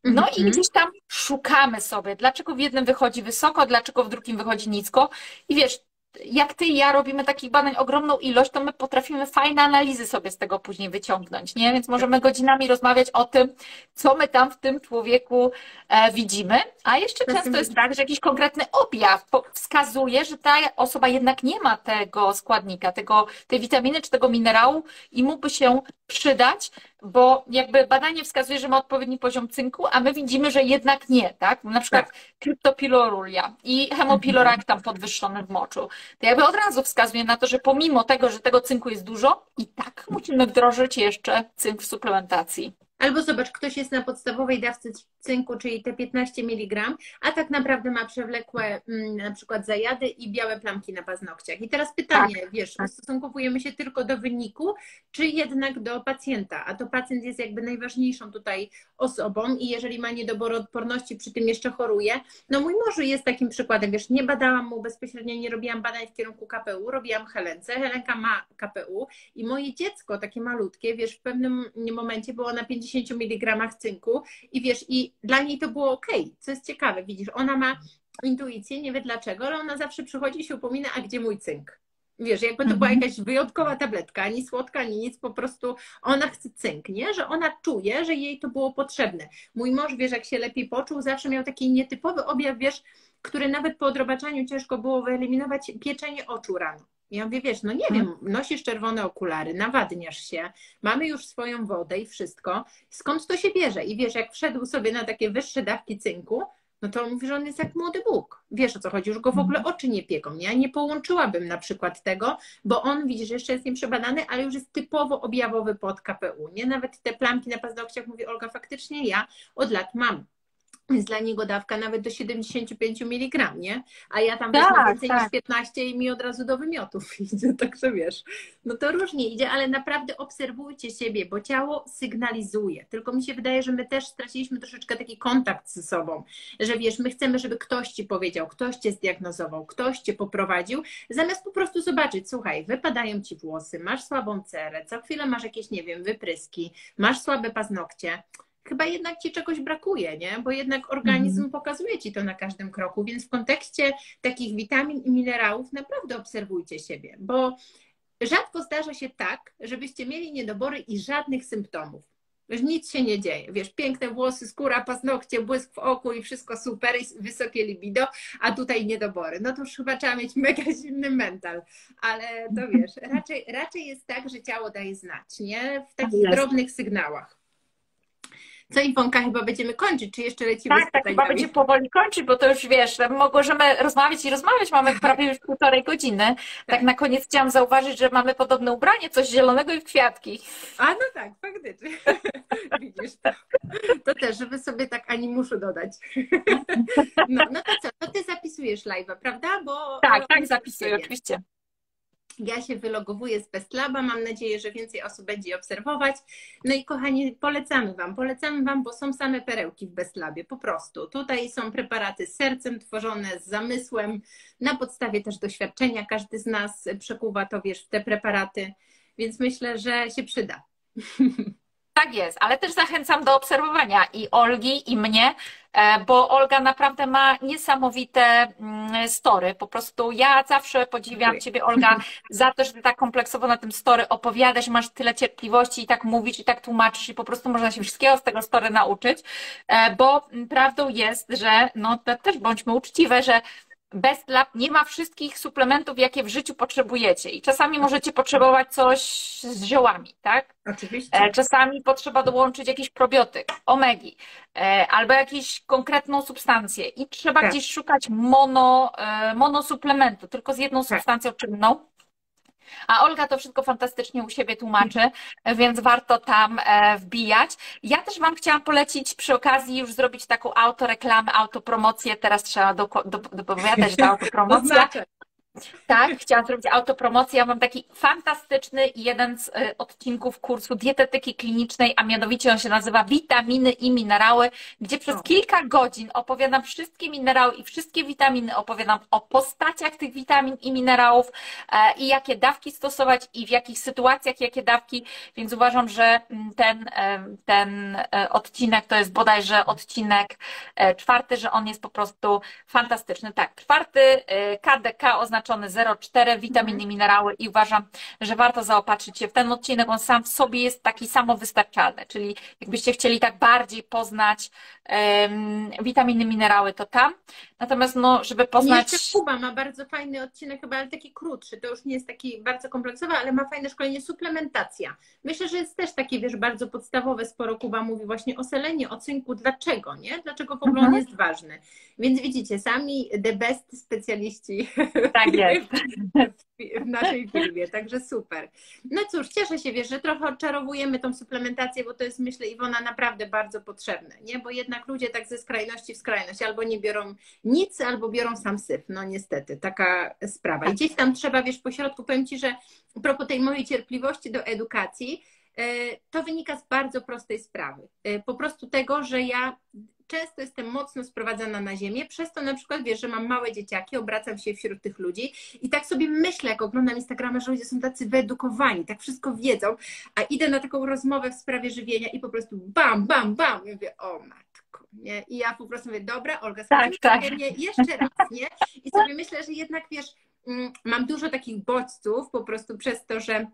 No mm -hmm. i mhm. gdzieś tam szukamy sobie, dlaczego w jednym wychodzi wysoko, dlaczego w drugim wychodzi nisko. I wiesz, jak ty i ja robimy takich badań ogromną ilość, to my potrafimy fajne analizy sobie z tego później wyciągnąć, nie? Więc możemy godzinami rozmawiać o tym, co my tam w tym człowieku e, widzimy, a jeszcze często jest tak, że jakiś konkretny objaw wskazuje, że ta osoba jednak nie ma tego składnika, tego, tej witaminy czy tego minerału i mógłby się przydać, bo jakby badanie wskazuje, że ma odpowiedni poziom cynku, a my widzimy, że jednak nie, tak? Na przykład tak. kryptopilorulia i hemopiloraktam podwyższony w moczu. To jakby od razu wskazuje na to, że pomimo tego, że tego cynku jest dużo, i tak musimy wdrożyć jeszcze cynk w suplementacji. Albo zobacz, ktoś jest na podstawowej dawce cynku, czyli te 15 mg, a tak naprawdę ma przewlekłe mm, na przykład zajady i białe plamki na paznokciach. I teraz pytanie, tak, wiesz, tak. ustosunkowujemy się tylko do wyniku, czy jednak do pacjenta, a to pacjent jest jakby najważniejszą tutaj osobą i jeżeli ma niedobór odporności, przy tym jeszcze choruje, no mój mąż jest takim przykładem, wiesz, nie badałam mu bezpośrednio, nie robiłam badań w kierunku KPU, robiłam Helence, Helenka ma KPU i moje dziecko, takie malutkie, wiesz, w pewnym momencie było na 50 mg cynku i wiesz, i dla niej to było ok, co jest ciekawe, widzisz, ona ma intuicję, nie wie dlaczego, ale ona zawsze przychodzi i się upomina, a gdzie mój cynk? Wiesz, jakby to była mhm. jakaś wyjątkowa tabletka, ani słodka, ani nic, po prostu ona chce cynk, nie? Że ona czuje, że jej to było potrzebne. Mój mąż, wiesz, jak się lepiej poczuł, zawsze miał taki nietypowy objaw, wiesz, który nawet po odrobaczaniu ciężko było wyeliminować pieczenie oczu rano. Ja mówię, wiesz, no nie wiem, mhm. nosisz czerwone okulary, nawadniasz się, mamy już swoją wodę i wszystko. Skąd to się bierze? I wiesz, jak wszedł sobie na takie wyższe dawki cynku, no to mówi, że on jest jak młody Bóg. Wiesz o co chodzi, już go w ogóle mhm. oczy nie pieką. Ja nie połączyłabym na przykład tego, bo on, widzisz, jeszcze jest nieprzebadany, ale już jest typowo objawowy pod KPU. Nie? Nawet te plamki na paznokciach, mówi Olga, faktycznie ja od lat mam jest dla niego dawka nawet do 75 mg, nie? A ja tam tak, wezmę więcej tak. niż 15 i mi od razu do wymiotów idzie, także wiesz. No to różnie idzie, ale naprawdę obserwujcie siebie, bo ciało sygnalizuje. Tylko mi się wydaje, że my też straciliśmy troszeczkę taki kontakt ze sobą, że wiesz, my chcemy, żeby ktoś ci powiedział, ktoś cię zdiagnozował, ktoś cię poprowadził, zamiast po prostu zobaczyć, słuchaj, wypadają ci włosy, masz słabą cerę, co chwilę masz jakieś, nie wiem, wypryski, masz słabe paznokcie, chyba jednak ci czegoś brakuje, nie? Bo jednak organizm mhm. pokazuje ci to na każdym kroku, więc w kontekście takich witamin i minerałów naprawdę obserwujcie siebie, bo rzadko zdarza się tak, żebyście mieli niedobory i żadnych symptomów. Wiesz, nic się nie dzieje. Wiesz, piękne włosy, skóra, paznokcie, błysk w oku i wszystko super, i wysokie libido, a tutaj niedobory. No to już chyba trzeba mieć mega silny mental. Ale to wiesz, raczej, raczej jest tak, że ciało daje znać, nie? W takich tak drobnych sygnałach. Co Iwonka, chyba będziemy kończyć, czy jeszcze lecimy Tak, tak, chyba będziemy powoli kończyć, bo to już wiesz, możemy rozmawiać i rozmawiać, mamy prawie już półtorej godziny. Tak. na koniec chciałam zauważyć, że mamy podobne ubranie, coś zielonego i w kwiatki. A no tak, faktycznie. Widzisz, to, to też, żeby sobie tak animuszu dodać. No, no to co, to ty zapisujesz live'a, prawda? Bo, tak, tak, zapisuję, oczywiście. Ja się wylogowuję z Bestlaba, mam nadzieję, że więcej osób będzie obserwować. No i kochani, polecamy Wam, polecamy Wam, bo są same perełki w Bestlabie, po prostu. Tutaj są preparaty z sercem tworzone, z zamysłem, na podstawie też doświadczenia. Każdy z nas przekuwa to, wiesz, w te preparaty, więc myślę, że się przyda. Tak jest, ale też zachęcam do obserwowania i Olgi, i mnie, e, bo Olga naprawdę ma niesamowite mm, story. Po prostu ja zawsze podziwiam Ciebie, Olga, za to, że Ty tak kompleksowo na tym story opowiadasz, masz tyle cierpliwości i tak mówisz, i tak tłumaczysz, i po prostu można się wszystkiego z tego story nauczyć, e, bo prawdą jest, że no też bądźmy uczciwe, że Best Lab nie ma wszystkich suplementów, jakie w życiu potrzebujecie. I czasami możecie potrzebować coś z ziołami, tak? Oczywiście. E, czasami potrzeba dołączyć jakiś probiotyk, omegi, e, albo jakąś konkretną substancję. I trzeba tak. gdzieś szukać mono, e, monosuplementu, tylko z jedną tak. substancją czynną. A Olga to wszystko fantastycznie u siebie tłumaczy, więc warto tam e, wbijać. Ja też Wam chciałam polecić przy okazji już zrobić taką autoreklamę, autopromocję. Teraz trzeba dopowiadać do, do, do autopromocja. Tak, chciałam zrobić autopromocję. Ja mam taki fantastyczny jeden z y, odcinków kursu dietetyki klinicznej, a mianowicie on się nazywa Witaminy i Minerały, gdzie przez kilka godzin opowiadam wszystkie minerały i wszystkie witaminy, opowiadam o postaciach tych witamin i minerałów e, i jakie dawki stosować i w jakich sytuacjach jakie dawki, więc uważam, że mm, ten, e, ten e, odcinek to jest bodajże odcinek czwarty, że on jest po prostu fantastyczny. Tak, czwarty KDK oznacza oznaczony 0,4 witaminy, mhm. minerały i uważam, że warto zaopatrzyć się w ten odcinek. On sam w sobie jest taki samowystarczalny, czyli jakbyście chcieli tak bardziej poznać witaminy, minerały, to tam. Natomiast no, żeby poznać... Jeszcze Kuba ma bardzo fajny odcinek, chyba ale taki krótszy, to już nie jest taki bardzo kompleksowy, ale ma fajne szkolenie suplementacja. Myślę, że jest też takie, wiesz, bardzo podstawowe, sporo Kuba mówi właśnie o selenie, o cynku, dlaczego, nie? Dlaczego w ogóle mhm. on jest ważny. Więc widzicie, sami the best specjaliści tak jest. w naszej firmie, także super. No cóż, cieszę się, wiesz, że trochę odczarowujemy tą suplementację, bo to jest, myślę, Iwona, naprawdę bardzo potrzebne, nie? Bo jednak ludzie tak ze skrajności w skrajność albo nie biorą nic, albo biorą sam syf. No niestety, taka sprawa. I gdzieś tam trzeba, wiesz, po środku, powiem Ci, że a propos tej mojej cierpliwości do edukacji, e, to wynika z bardzo prostej sprawy. E, po prostu tego, że ja często jestem mocno sprowadzana na ziemię, przez to na przykład wiesz, że mam małe dzieciaki, obracam się wśród tych ludzi i tak sobie myślę, jak oglądam Instagrama, że ludzie są tacy wyedukowani, tak wszystko wiedzą, a idę na taką rozmowę w sprawie żywienia i po prostu bam, bam, bam mówię, o matko, nie? I ja po prostu mówię, dobra, Olga, tak, tak. mnie jeszcze raz, nie? I sobie myślę, że jednak wiesz, mm, mam dużo takich bodźców po prostu przez to, że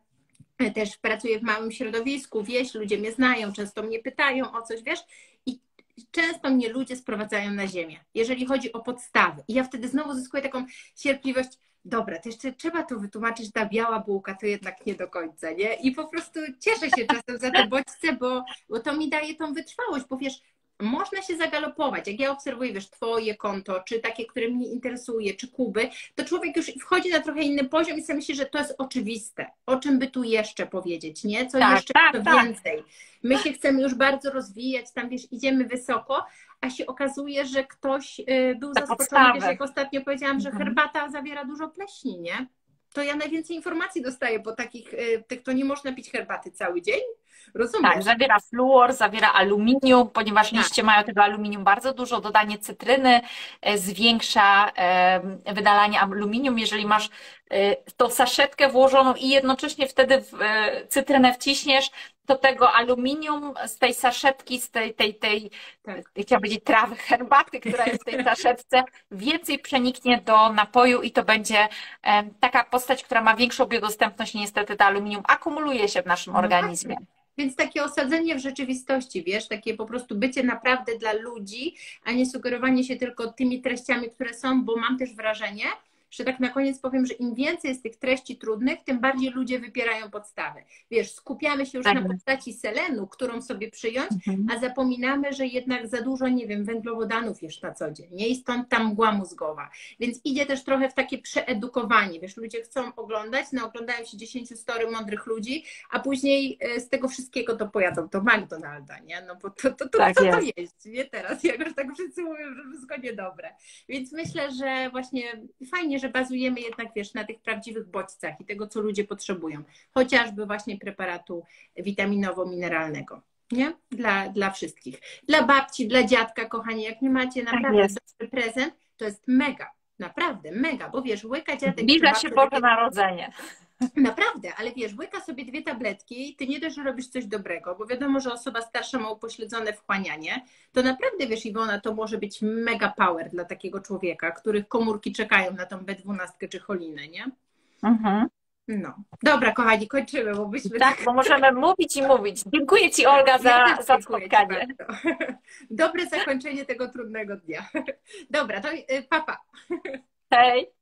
też pracuję w małym środowisku, wieś, ludzie mnie znają, często mnie pytają o coś, wiesz, i często mnie ludzie sprowadzają na ziemię, jeżeli chodzi o podstawy. I ja wtedy znowu zyskuję taką cierpliwość, dobra, to jeszcze trzeba to wytłumaczyć, ta biała bułka to jednak nie do końca, nie? I po prostu cieszę się czasem za te bodźce, bo, bo to mi daje tą wytrwałość, bo wiesz, można się zagalopować. Jak ja obserwuję, wiesz, Twoje konto, czy takie, które mnie interesuje, czy Kuby, to człowiek już wchodzi na trochę inny poziom i sobie myśli, że to jest oczywiste. O czym by tu jeszcze powiedzieć, nie? Co tak, jeszcze tak, tak. więcej. My się chcemy już bardzo rozwijać, tam wiesz, idziemy wysoko, a się okazuje, że ktoś y, był zaskoczony, wiesz, jak ostatnio powiedziałam, że mhm. herbata zawiera dużo pleśni, nie? To ja najwięcej informacji dostaję po takich, y, tych, to nie można pić herbaty cały dzień, Rozumiem. Tak, zawiera fluor, zawiera aluminium, ponieważ tak. liście mają tego aluminium bardzo dużo. Dodanie cytryny e, zwiększa wydalanie aluminium. Jeżeli masz e, tą saszetkę włożoną i jednocześnie wtedy w e, cytrynę wciśniesz, to tego aluminium z tej saszetki, z tej, tej, tej tak. chciałam powiedzieć trawy herbaty, która jest w tej saszetce, więcej przeniknie do napoju i to będzie taka postać, która ma większą biodostępność. Niestety to aluminium akumuluje się w naszym no organizmie. Więc takie osadzenie w rzeczywistości, wiesz, takie po prostu bycie naprawdę dla ludzi, a nie sugerowanie się tylko tymi treściami, które są, bo mam też wrażenie, że tak na koniec powiem, że im więcej jest tych treści trudnych, tym bardziej ludzie wypierają podstawy. Wiesz, skupiamy się już tak. na postaci selenu, którą sobie przyjąć, mhm. a zapominamy, że jednak za dużo, nie wiem, węglowodanów jest na co dzień, nie? I stąd tam mgła mózgowa. Więc idzie też trochę w takie przeedukowanie, wiesz, ludzie chcą oglądać, no oglądają się 10 story mądrych ludzi, a później e, z tego wszystkiego to pojadą do McDonalda, nie? No bo to, to, to tak co jest. to jest, nie teraz, jak już tak wszyscy mówią, że wszystko niedobre. Więc myślę, że właśnie fajnie, że bazujemy jednak, wiesz, na tych prawdziwych bodźcach i tego, co ludzie potrzebują. Chociażby właśnie preparatu witaminowo-mineralnego. Nie? Dla, dla wszystkich. Dla babci, dla dziadka, kochani, jak nie macie tak naprawdę tak dobry prezent, to jest mega. Naprawdę, mega, bo wiesz, łyka dziadek. Zbliża się Boże Narodzenie. Naprawdę, ale wiesz, łyka sobie dwie tabletki, ty nie dość, że robisz coś dobrego, bo wiadomo, że osoba starsza ma upośledzone wchłanianie, to naprawdę, wiesz, Iwona, to może być mega power dla takiego człowieka, których komórki czekają na tą B12 czy cholinę, nie? Mhm. No. Dobra, kochani, kończymy, bo byśmy... Tak, bo możemy mówić i mówić. Dziękuję Ci, Olga, za, Ja za spotkanie. Dobre zakończenie tego trudnego dnia. Dobra, to y, papa. Pa. Hej.